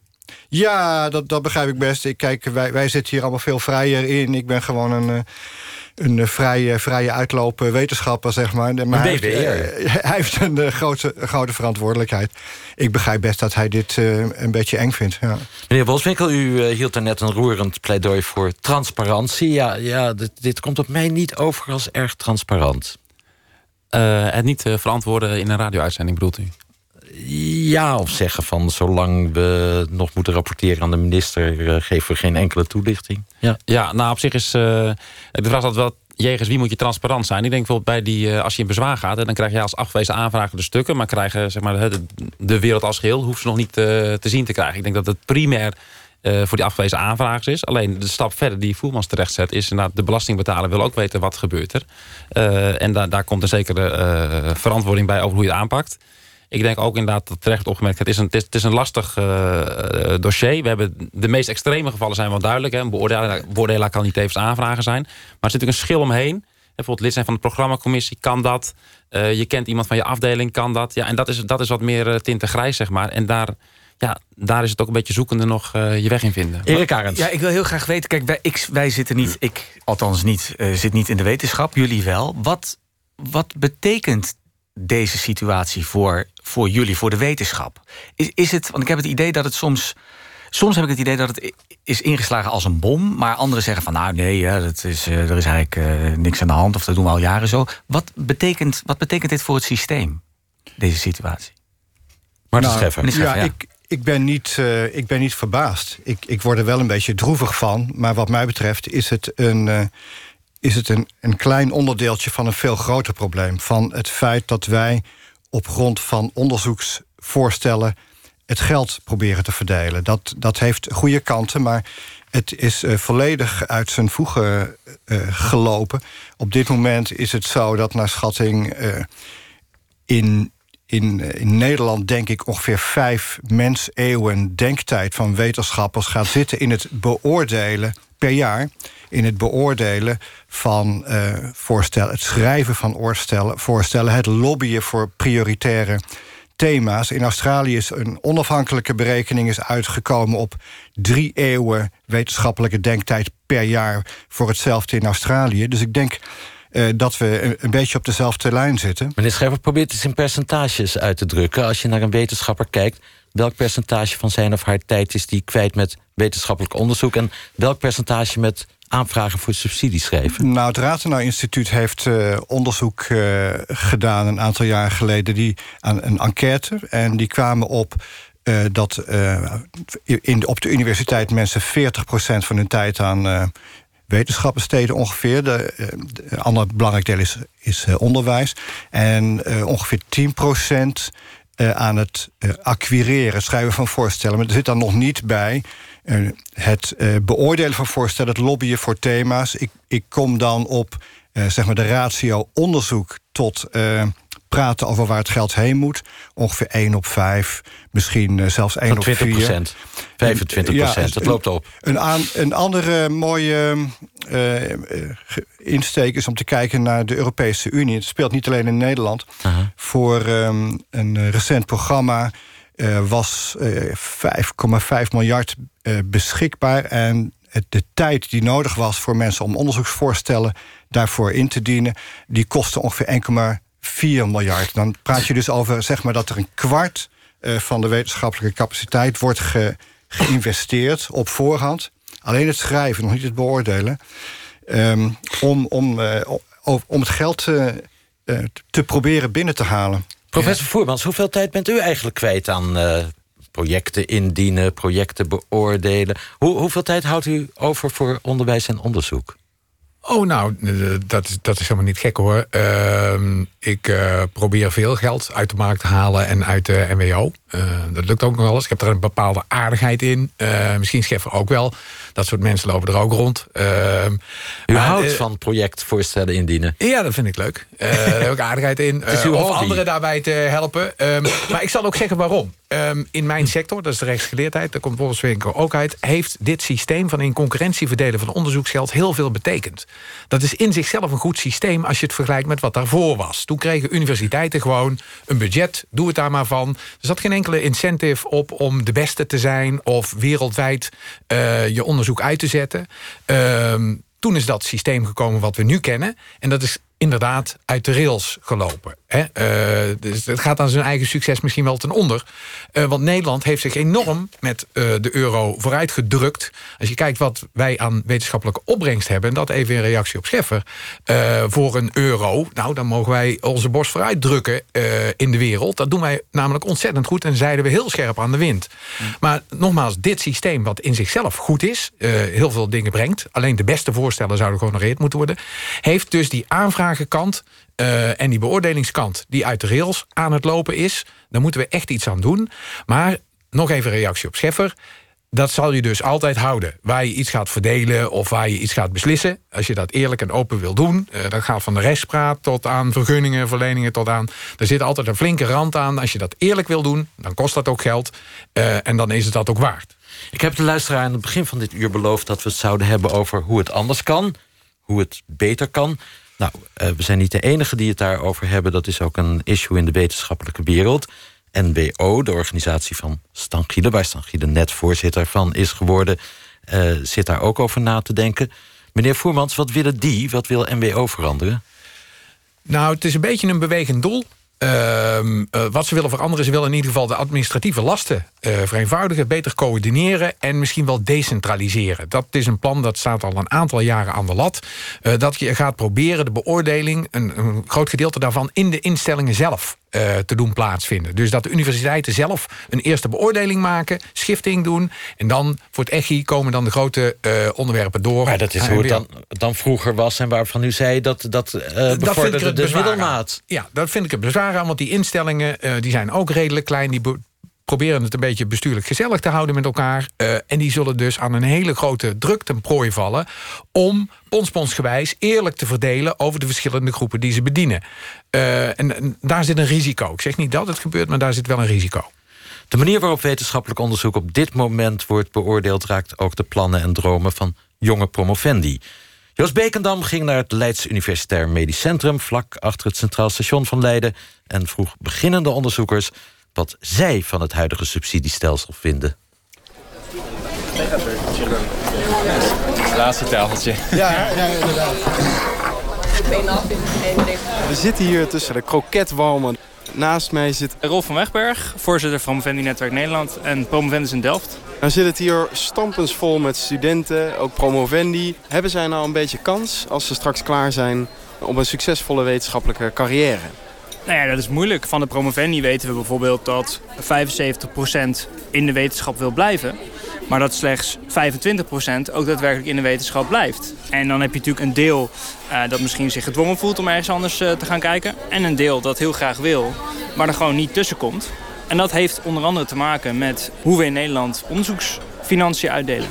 Ja, dat, dat begrijp ik best. Ik, kijk, wij, wij zitten hier allemaal veel vrijer in. Ik ben gewoon een, eh, een eh, vrije, vrije uitloop eh, wetenschapper, zeg maar. Maar hij heeft, hij heeft een grote, grote verantwoordelijkheid. Ik begrijp best dat hij dit eh, een beetje eng vindt. Ja. Meneer Boswinkel, u hield er net een roerend pleidooi voor transparantie. Ja, ja dit, dit komt op mij niet over als erg transparant. Eh, het niet verantwoorden in een radio-uitzending bedoelt u? Ja, of zeggen van zolang we nog moeten rapporteren aan de minister... eh, geven we geen enkele toelichting. Ja. Ja, nou op zich is eh, de vraag altijd wel... jegens wie moet je transparant zijn? Ik denk bijvoorbeeld bij die, eh, als je in bezwaar gaat... dan krijg je als afgewezen aanvrager de stukken... maar krijgen zeg maar, de, de wereld als geheel hoeft ze nog niet te zien te krijgen. Ik denk dat het primair voor die afgewezen aanvragers is. Alleen de stap verder die Voermans terecht zet... is inderdaad de belastingbetaler wil ook weten wat gebeurt er. Uh, en da daar komt een zekere uh, verantwoording bij over hoe je het aanpakt. Ik denk ook inderdaad dat terecht opgemerkt... het is een, het is, een lastig dossier. We hebben de meest extreme gevallen zijn wel duidelijk. Hè. Een beoordelaar, beoordelaar kan niet tevens aanvragen zijn. Maar er zit natuurlijk een schil omheen bijvoorbeeld lid zijn van de programmacommissie, kan dat. Uh, je kent iemand van je afdeling, kan dat. Ja, en dat is, dat is wat meer uh, tinten grijs, zeg maar. En daar, ja, daar is het ook een beetje zoekende nog uh, je weg in vinden. Erik Arends. Ja, ik wil heel graag weten. Kijk, wij, ik, wij zitten niet, ik althans niet, uh, zit niet in de wetenschap, jullie wel. Wat, wat betekent deze situatie voor, voor jullie, voor de wetenschap? Is, is het, want ik heb het idee dat het soms. Soms heb ik het idee dat het is ingeslagen als een bom. Maar anderen zeggen van nou nee, ja, dat is, uh, er is eigenlijk uh, niks aan de hand. Of dat doen we al jaren zo. Wat betekent, wat betekent dit voor het systeem, deze situatie? Maar nou, Scheffer. Ja, ja, ik, ik ben niet, uh, ik ben niet verbaasd. Ik, ik word er wel een beetje droevig van. Maar wat mij betreft is het een, uh, is het een, een klein onderdeeltje van een veel groter probleem. Van het feit dat wij op grond van onderzoeksvoorstellen het geld proberen te verdelen. Dat, dat heeft goede kanten, maar het is uh, volledig uit zijn voegen gelopen. Op dit moment is het zo dat naar schatting in in, in Nederland denk ik ongeveer vijf menseeuwen denktijd van wetenschappers gaat zitten in het beoordelen per jaar. In het beoordelen van uh, voorstellen, het schrijven van oorstellen, voorstellen, het lobbyen voor prioritaire thema's. In Australië is een onafhankelijke berekening is uitgekomen op drie eeuwen wetenschappelijke denktijd per jaar voor hetzelfde in Australië. Dus ik denk uh, dat we een, beetje op dezelfde lijn zitten. Meneer Scheffer probeert het in percentages uit te drukken. Als je naar een wetenschapper kijkt... welk percentage van zijn of haar tijd is die kwijt met wetenschappelijk onderzoek... en welk percentage met aanvragen voor subsidies schrijven? Nou, het Rathenau Instituut heeft uh, onderzoek uh, gedaan... een aantal jaar geleden die, aan een enquête. En die kwamen op uh, dat in, op de universiteit mensen 40% van hun tijd aan wetenschappensteden ongeveer. De, de ander belangrijk deel is, is onderwijs. En ongeveer 10 procent uh, aan het acquireren, schrijven van voorstellen. Maar er zit dan nog niet bij het beoordelen van voorstellen... het lobbyen voor thema's. Ik, ik kom dan op zeg maar de ratio onderzoek tot praten over waar het geld heen moet. Ongeveer 1 op 5, misschien zelfs 1 op 4. 20 procent, 25 ja, procent, dat loopt op. Een, aan, een andere mooie uh, insteek is om te kijken naar de Europese Unie. Het speelt niet alleen in Nederland. Uh -huh. Voor um, een recent programma uh, was 5,5 miljard beschikbaar. En de tijd die nodig was voor mensen om onderzoeksvoorstellen daarvoor in te dienen, die kostte ongeveer 1,5 4 miljard. Dan praat je dus over zeg maar, dat er een kwart van de wetenschappelijke capaciteit wordt ge, geïnvesteerd op voorhand. Alleen het schrijven, nog niet het beoordelen. Um, om, om, om het geld te proberen binnen te halen. Professor ja. Voermans, hoeveel tijd bent u eigenlijk kwijt aan projecten indienen, projecten beoordelen? Hoe, hoeveel tijd houdt u over voor onderwijs en onderzoek? Oh, nou, dat is, dat is helemaal niet gek hoor. Uh, ik uh, probeer veel geld uit de markt te halen en uit de. Uh, dat lukt ook nog wel eens. Ik heb er een bepaalde aardigheid in. Misschien Scheffer ook wel. Dat soort mensen lopen er ook rond. Ehm, U maar, houdt van projectvoorstellen indienen? Ja, dat vind ik leuk. daar heb ik aardigheid in. of anderen daarbij te helpen. Um, maar ik zal ook zeggen waarom. Um, in mijn sector, dat is de rechtsgeleerdheid... daar komt Wolfswinkel ook uit... heeft dit systeem van in concurrentie verdelen van onderzoeksgeld... heel veel betekend. Dat is in zichzelf een goed systeem... als je het vergelijkt met wat daarvoor was. Toen kregen universiteiten gewoon een budget. Doe het daar maar van. Er zat geen enkele incentive op om de beste te zijn... of wereldwijd uh, je onderzoek uit te zetten. Uh, toen is dat systeem gekomen wat we nu kennen. En dat is inderdaad uit de rails gelopen. Hè? Eh, dus het gaat aan zijn eigen succes misschien wel ten onder. Uh, want Nederland heeft zich enorm met uh, de euro vooruit gedrukt. Als je kijkt wat wij aan wetenschappelijke opbrengst hebben... en dat even in reactie op Scheffer... voor een euro, nou, dan mogen wij onze borst vooruit drukken in de wereld. Dat doen wij namelijk ontzettend goed... en zeiden we heel scherp aan de wind. Maar nogmaals, dit systeem wat in zichzelf goed is... heel veel dingen brengt... alleen de beste voorstellen zouden gehonoreerd moeten worden... heeft dus die aanvragenkant uh, en die beoordelingskant die uit de rails aan het lopen is... daar moeten we echt iets aan doen. Maar nog even reactie op Scheffer. Dat zal je dus altijd houden. Waar je iets gaat verdelen of waar je iets gaat beslissen. Als je dat eerlijk en open wil doen. Uh, dat gaat van de rechtspraat tot aan vergunningen, verleningen tot aan... Er zit altijd een flinke rand aan. Als je dat eerlijk wil doen, dan kost dat ook geld. Uh, en dan is het dat ook waard. Ik heb de luisteraar aan het begin van dit uur beloofd... dat we het zouden hebben over hoe het anders kan. Hoe het beter kan. Nou, uh, we zijn niet de enige die het daarover hebben. Dat is ook een issue in de wetenschappelijke wereld. NBO, de organisatie van Stan Gielen... waar Stan Gielen net voorzitter van is geworden... Uh, zit daar ook over na te denken. Meneer Voermans, wat willen die? Wat wil NBO veranderen? Nou, het is een beetje een bewegend doel. Uh, wat ze willen veranderen, ze willen in ieder geval de administratieve lasten uh, vereenvoudigen, beter coördineren en misschien wel decentraliseren. Dat is een plan dat staat al een aantal jaren aan de lat. Uh, dat je gaat proberen de beoordeling, een, een, groot gedeelte daarvan, in de instellingen zelf uh, te doen plaatsvinden. Dus dat de universiteiten zelf een eerste beoordeling maken, schifting doen en dan voor het EGI komen dan de grote onderwerpen door. Maar dat is hoe het dan, dan vroeger was en waarvan u zei dat dat bevorderde de middelmaat. Ja, dat vind ik het bezwaar aan, want die instellingen die zijn ook redelijk klein, die proberen het een beetje bestuurlijk gezellig te houden met elkaar. Uh, en die zullen dus aan een hele grote druk ten prooi vallen... om ponsponsgewijs eerlijk te verdelen over de verschillende groepen die ze bedienen. Uh, en, en, daar zit een risico. Ik zeg niet dat het gebeurt, maar daar zit wel een risico. De manier waarop wetenschappelijk onderzoek op dit moment wordt beoordeeld... raakt ook de plannen en dromen van jonge promovendi. Jos Bekendam ging naar het Leids Universitair Medisch Centrum... vlak achter het Centraal Station van Leiden... en vroeg beginnende onderzoekers wat zij van het huidige subsidiestelsel vinden. Laatste tafeltje. Ja, ja inderdaad. We zitten hier tussen de kroketwalmen. Naast mij zit Rolf van Wegberg, voorzitter van Promovendi Netwerk Nederland en Promovendus in Delft. Nou zit het hier stampensvol met studenten, ook Promovendi. Hebben zij nou een beetje kans, als ze straks klaar zijn, op een succesvolle wetenschappelijke carrière? Nou ja, dat is moeilijk. Van de promovendi weten we bijvoorbeeld dat 75% in de wetenschap wil blijven. Maar dat slechts 25% ook daadwerkelijk in de wetenschap blijft. En dan heb je natuurlijk een deel uh, dat misschien zich gedwongen voelt om ergens anders uh, te gaan kijken. En een deel dat heel graag wil, maar er gewoon niet tussen komt. En dat heeft onder andere te maken met hoe we in Nederland onderzoeksfinanciën uitdelen.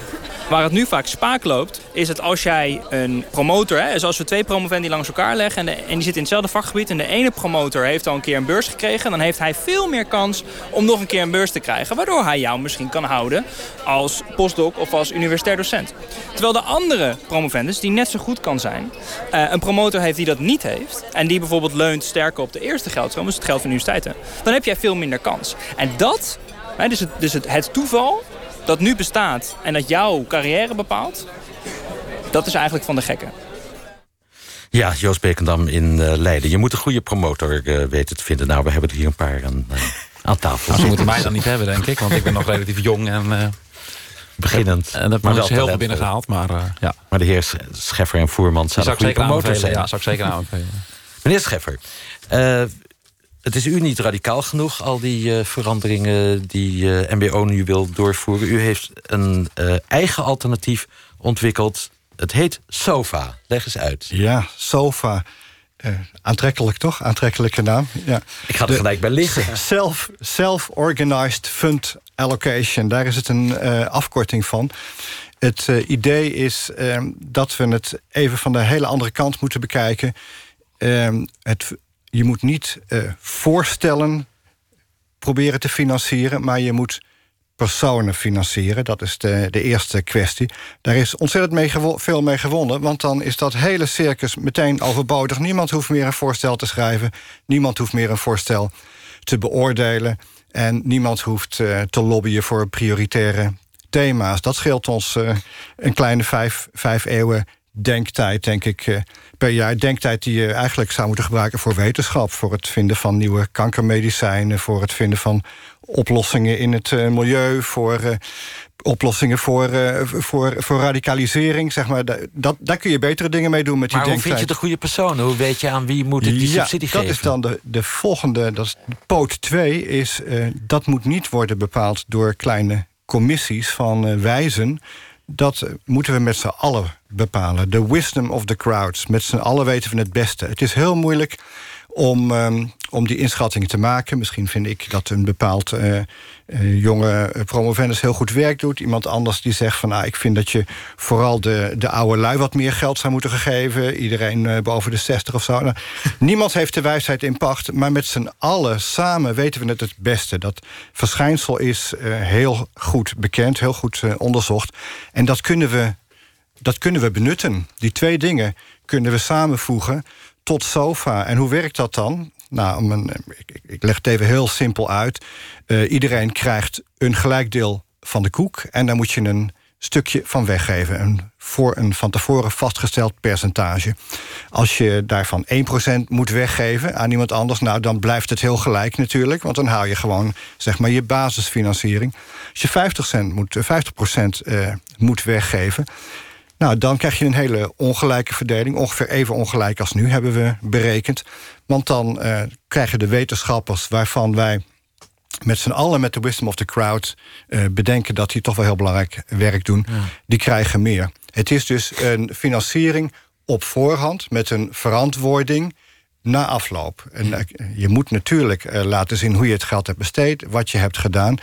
Waar het nu vaak spaak loopt, is dat als jij een promotor... Hè, dus als we twee promovendi langs elkaar leggen en, en die zitten in hetzelfde vakgebied... en de ene promotor heeft al een keer een beurs gekregen... dan heeft hij veel meer kans om nog een keer een beurs te krijgen... waardoor hij jou misschien kan houden als postdoc of als universitair docent. Terwijl de andere promovendus, die net zo goed kan zijn... Uh, een promotor heeft die dat niet heeft... en die bijvoorbeeld leunt sterker op de eerste geldstroom... dus het geld van universiteiten... dan heb jij veel minder kans. En dat, dus, het, dus het toeval dat nu bestaat en dat jouw carrière bepaalt... dat is eigenlijk van de gekken. Ja, Joost Bekendam in uh, Leiden. Je moet een goede promotor uh, weten te vinden. Nou, we hebben er hier een paar aan, uh, aan tafel. Nou, ze moeten mij dan niet hebben, denk ik. Want ik ben nog relatief jong en... Beginnend. En dat is heel veel binnengehaald, maar ja. Maar de heer Scheffer en Voerman zouden goede promotors zijn. Ja, zou ik zeker aanbevelen. Meneer Scheffer, het is u niet radicaal genoeg, al die uh, veranderingen die uh, MBO nu wil doorvoeren. U heeft een uh, eigen alternatief ontwikkeld. Het heet SOFA. Leg eens uit. Ja, SOFA. aantrekkelijk toch? Aantrekkelijke naam. Ja. Ik ga er gelijk bij liggen. Self, Self-Organized Fund Allocation. Daar is het een afkorting van. Het idee is dat we het even van de hele andere kant moeten bekijken. het je moet niet uh, voorstellen proberen te financieren... maar je moet personen financieren. Dat is de, de eerste kwestie. Daar is ontzettend veel mee gewonnen... want dan is dat hele circus meteen overbodig. Niemand hoeft meer een voorstel te schrijven. Niemand hoeft meer een voorstel te beoordelen. En niemand hoeft uh, te lobbyen voor prioritaire thema's. Dat scheelt ons uh, een kleine vijf, vijf eeuwen denktijd, denk ik, eh, per jaar. Denktijd die je eigenlijk zou moeten gebruiken voor wetenschap. Voor het vinden van nieuwe kankermedicijnen. Voor het vinden van oplossingen in het eh, milieu. Voor eh, oplossingen voor, voor, voor radicalisering. Zeg maar. dat, daar kun je betere dingen mee doen met die maar hoe denktijd. vind je de goede personen? Hoe weet je aan wie moet ik die Ja, subsidie dat geven? is dan de, de volgende, dat is poot 2, is dat moet niet worden bepaald door kleine commissies van wijzen. Dat moeten we met z'n allen bepalen. The wisdom of the crowds. Met z'n allen weten we het beste. Het is heel moeilijk om, ehm, om die inschattingen te maken. Misschien vind ik dat een bepaald eh, eh, jonge eh, promovendus heel goed werk doet. Iemand anders die zegt van... nou, ik vind dat je vooral de, de oude lui wat meer geld zou moeten geven. Iedereen boven de 60 of zo. Nou, niemand heeft de wijsheid in pacht. Maar met z'n allen samen weten we het het beste. Dat verschijnsel is heel goed bekend, heel goed onderzocht. En dat kunnen we dat kunnen we benutten. Die twee dingen kunnen we samenvoegen tot SOFA. En hoe werkt dat dan? Nou, om een, ik, ik- leg het even heel simpel uit. Eh, iedereen krijgt een gelijk deel van de koek... en daar moet je een stukje van weggeven. Een, voor een van tevoren vastgesteld percentage. Als je daarvan 1% moet weggeven aan iemand anders... nou, dan blijft het heel gelijk natuurlijk... want dan hou je gewoon zeg maar, je basisfinanciering. Als je 50 cent moet, eh, 50% eh, moet weggeven... Nou, dan krijg je een hele ongelijke verdeling. Ongeveer even ongelijk als nu hebben we berekend. Want dan eh, krijgen de wetenschappers waarvan wij met z'n allen met de wisdom of the crowd eh, bedenken dat die toch wel heel belangrijk werk doen, die krijgen meer. Het is dus een financiering op voorhand met een verantwoording na afloop. En, eh, je moet natuurlijk laten zien hoe je het geld hebt besteed, wat je hebt gedaan.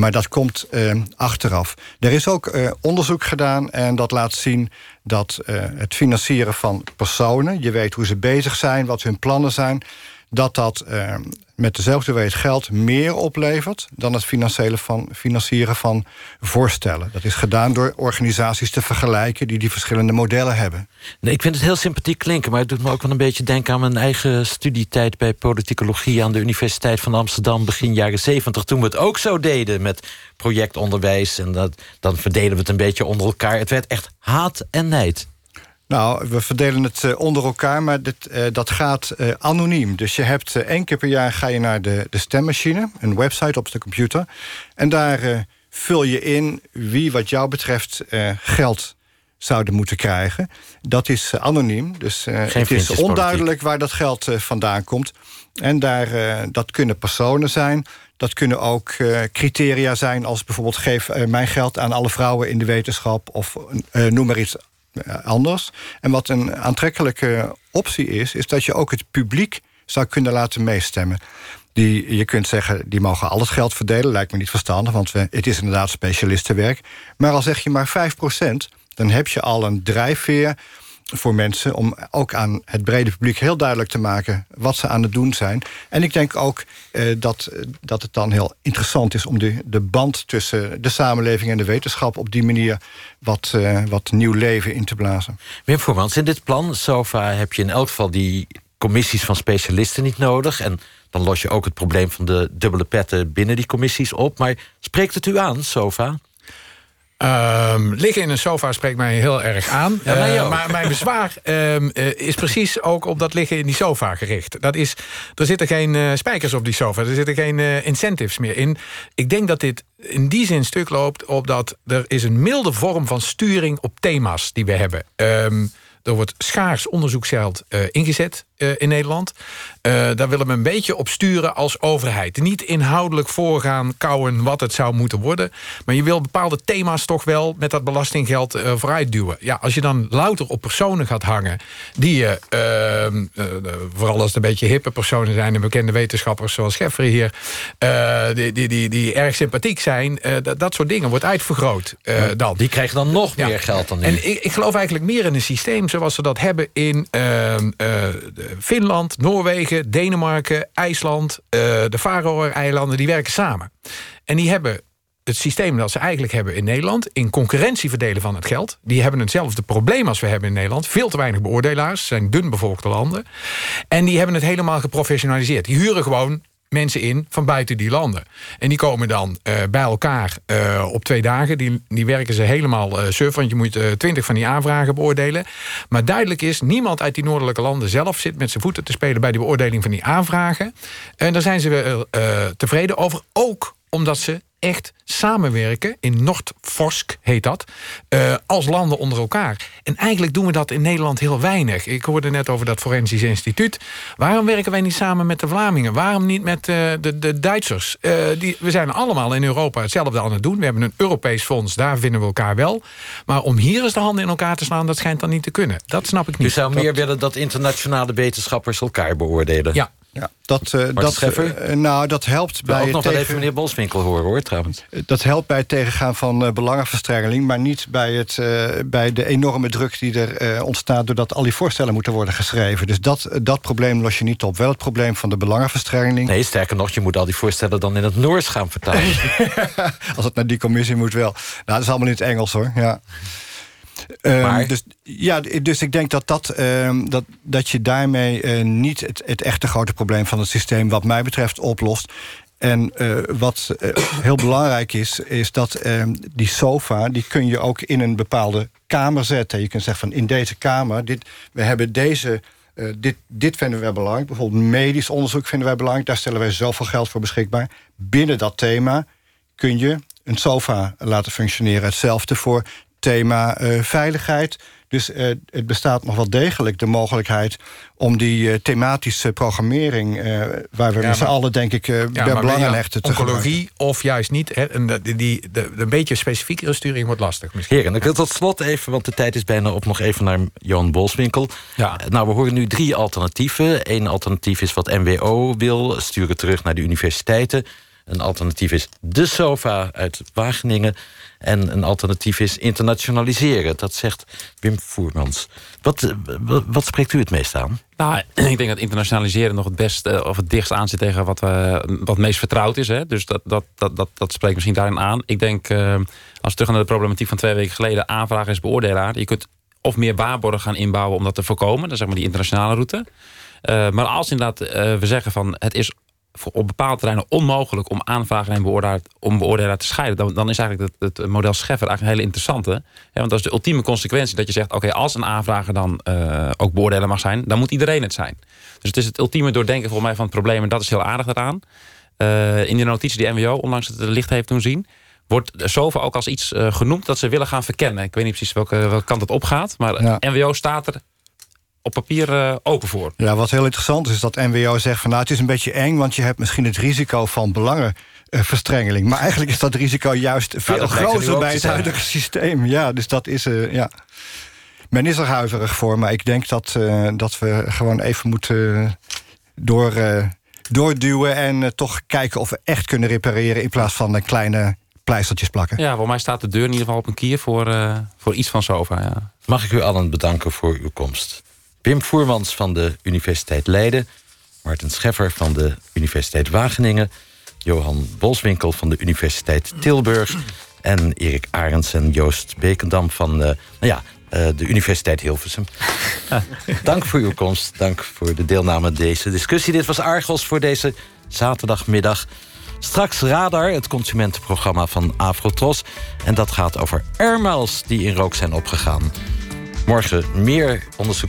Maar dat komt eh, achteraf. Er is ook eh, onderzoek gedaan en dat laat zien dat eh, het financieren van personen, je weet hoe ze bezig zijn, wat hun plannen zijn, dat dat eh, met dezelfde hoeveelheid geld meer oplevert dan het financiële van, financieren van voorstellen. Dat is gedaan door organisaties te vergelijken die die verschillende modellen hebben. Nee, ik vind het heel sympathiek klinken, maar het doet me ook wel een beetje denken aan mijn eigen studietijd bij politicologie aan de Universiteit van Amsterdam begin jaren 70, toen we het ook zo deden met projectonderwijs en dat, dan verdelen we het een beetje onder elkaar. Het werd echt haat en nijd. Nou, we verdelen het eh, onder elkaar, maar dit, eh, dat gaat eh, anoniem. Dus je hebt één keer per jaar ga je naar de, de stemmachine, een website op de computer. En daar vul je in wie wat jou betreft geld zouden moeten krijgen. Dat is anoniem, dus het is onduidelijk waar dat geld vandaan komt. En daar, dat kunnen personen zijn. Dat kunnen ook criteria zijn als bijvoorbeeld... geef mijn geld aan alle vrouwen in de wetenschap... of noem maar iets anders. En wat een aantrekkelijke optie is... is dat je ook het publiek zou kunnen laten meestemmen. Die, je kunt zeggen, die mogen al het geld verdelen. Lijkt me niet verstandig, want het is inderdaad specialistenwerk. Maar al zeg je maar 5% dan heb je al een drijfveer voor mensen... om ook aan het brede publiek heel duidelijk te maken... wat ze aan het doen zijn. En ik denk ook eh, dat, dat het dan heel interessant is... om de, de band tussen de samenleving en de wetenschap... op die manier wat, eh, wat nieuw leven in te blazen. Wim Voermans, in dit plan, SOFA, heb je in elk geval die commissies van specialisten niet nodig. En dan los je ook het probleem van de dubbele petten binnen die commissies op. Maar spreekt het u aan, SOFA? Ehm, liggen in een sofa spreekt mij heel erg aan. Ja, mij Eh, maar mijn bezwaar ehm, eh, is precies ook op dat liggen in die sofa gericht. Dat is, er zitten geen eh, spijkers op die sofa. Er zitten geen incentives meer in. Ik denk dat dit in die zin stuk loopt op dat er is een milde vorm van sturing op thema's die we hebben. Ehm, er wordt schaars onderzoeksgeld ingezet eh, in Nederland. Eh, daar willen we een beetje op sturen als overheid. Niet inhoudelijk voorgaan, kouwen wat het zou moeten worden. Maar je wil bepaalde thema's toch wel met dat belastinggeld eh, vooruit duwen. Ja, als je dan louter op personen gaat hangen... die je, ehm, eh, eh, vooral als het een beetje hippe personen zijn... en bekende wetenschappers zoals Scheffer hier... die, die, die, die erg sympathiek zijn, dat, soort dingen wordt uitvergroot dan. Die krijgen dan nog Ja. meer geld dan nu. En ik, ik geloof eigenlijk meer in een systeem zoals ze dat hebben in ehm, eh, de- Finland, Noorwegen, Denemarken, IJsland, eh, de Faroe-eilanden. Die werken samen. En die hebben het systeem dat ze eigenlijk hebben in Nederland... in concurrentie verdelen van het geld. Die hebben hetzelfde probleem als we hebben in Nederland. Veel te weinig beoordelaars, zijn dun bevolkte landen. En die hebben het helemaal geprofessionaliseerd. Die huren gewoon mensen in van buiten die landen. En die komen dan eh, bij elkaar eh, op twee dagen. Die, die werken ze helemaal uh, surf, want je moet twintig van die aanvragen beoordelen. Maar duidelijk is, niemand uit die noordelijke landen zelf zit met zijn voeten te spelen bij de beoordeling van die aanvragen. En daar zijn ze tevreden over, ook omdat ze echt samenwerken, in Noordforsk heet dat, uh, als landen onder elkaar. En eigenlijk doen we dat in Nederland heel weinig. Ik hoorde net over dat Forensisch Instituut. Waarom werken wij niet samen met de Vlamingen? Waarom niet met uh, de, de Duitsers? Uh, die, we zijn allemaal in Europa hetzelfde aan het doen. We hebben een Europees fonds, daar vinden we elkaar wel. Maar om hier eens de handen in elkaar te slaan, dat schijnt dan niet te kunnen. Dat snap ik niet. Je zou meer willen dat internationale wetenschappers elkaar beoordelen? Ja, ja, dat, uh, dat, uh, nou, dat helpt bij. Ik nog tegen... wel even meneer Boswinkel horen hoor, trouwens. Dat helpt bij het tegengaan van uh, belangenverstrengeling, maar niet bij, het, bij de enorme druk die er ontstaat doordat al die voorstellen moeten worden geschreven. Dus dat, dat probleem los je niet op. Wel het probleem van de belangenverstrengeling. Nee, sterker nog, je moet al die voorstellen dan in het Noors gaan vertalen. Als het naar die commissie moet wel. Nou, dat is allemaal in het Engels hoor. Ja. Um, dus, ja, dus ik denk dat, dat, um, dat, dat je daarmee uh, niet het, het echte grote probleem van het systeem, wat mij betreft, oplost. En uh, wat uh, heel belangrijk is, is dat uh, die sofa... die kun je ook in een bepaalde kamer zetten. Je kunt zeggen van in deze kamer... Dit, we hebben deze, dit, dit vinden wij belangrijk. Bijvoorbeeld medisch onderzoek vinden wij belangrijk. Daar stellen wij zoveel geld voor beschikbaar. Binnen dat thema kun je een sofa laten functioneren. Hetzelfde voor thema uh, veiligheid. Dus uh, het bestaat nog wel degelijk de mogelijkheid om die uh, thematische programmering, waar we ja, met z'n allen denk ik ja, bij belang aan hechten, te Oncologie of juist niet. Hè, en die, die, de, een beetje specifiekere sturing wordt lastig misschien. Heren, ik wil tot slot even, want de tijd is bijna op, nog even naar Johan Bolswinkel. Ja. Nou, we horen nu drie alternatieven. Eén alternatief is wat NWO wil, sturen terug naar de universiteiten. Een alternatief is de SOFA uit Wageningen. En een alternatief is internationaliseren. Dat zegt Wim Voermans. Wat, wat, spreekt u het meest aan? Nou, ik denk dat internationaliseren nog het best of het dichtst aan zit tegen wat, uh, wat meest vertrouwd is. Hè? Dus dat, dat, dat, dat, spreekt misschien daarin aan. Ik denk, uh, als terug naar de problematiek van twee weken geleden, aanvraag is beoordelaar. Je kunt of meer waarborgen gaan inbouwen om dat te voorkomen. Is zeg maar die internationale route. Maar als inderdaad we zeggen van het is voor op bepaalde terreinen onmogelijk om aanvragen en beoordelaar, om beoordelaar te scheiden. Dan, dan is eigenlijk het, het, model Scheffer eigenlijk een hele interessante. Want dat is de ultieme consequentie dat je zegt: oké, als een aanvrager dan uh, ook beoordelaar mag zijn, dan moet iedereen het zijn. Dus het is het ultieme doordenken volgens mij van het probleem en dat is heel aardig daaraan. Uh, in de notitie die NWO onlangs het licht heeft doen zien, wordt zoveel ook als iets uh, genoemd dat ze willen gaan verkennen. Ik weet niet precies welke, welke kant het opgaat, maar ja. NWO staat er op papier uh, open voor. Ja, wat heel interessant is, is dat NWO zegt van nou het is een beetje eng, want je hebt misschien het risico van belangenverstrengeling. maar eigenlijk is dat risico juist veel nou, groter bij het huidige systeem. Ja, dus dat is uh, ja. Men is er huiverig voor, maar ik denk dat, uh, dat we gewoon even moeten door, doorduwen en toch kijken of we echt kunnen repareren in plaats van kleine pleistertjes plakken. Ja, voor mij staat de deur in ieder geval op een kier voor, voor iets van SOFA. Ja. Mag ik u allen bedanken voor uw komst. Wim Voermans van de Universiteit Leiden... Martin Scheffer van de Universiteit Wageningen... Johan Boswinkel van de Universiteit Tilburg... en Erik Arends en Joost Bekendam van uh, nou ja, uh, de Universiteit Hilversum. dank voor uw komst, dank voor de deelname aan deze discussie. Dit was Argos voor deze zaterdagmiddag. Straks Radar, het consumentenprogramma van Afrotros. En dat gaat over airmiles die in rook zijn opgegaan. Morgen meer onderzoeks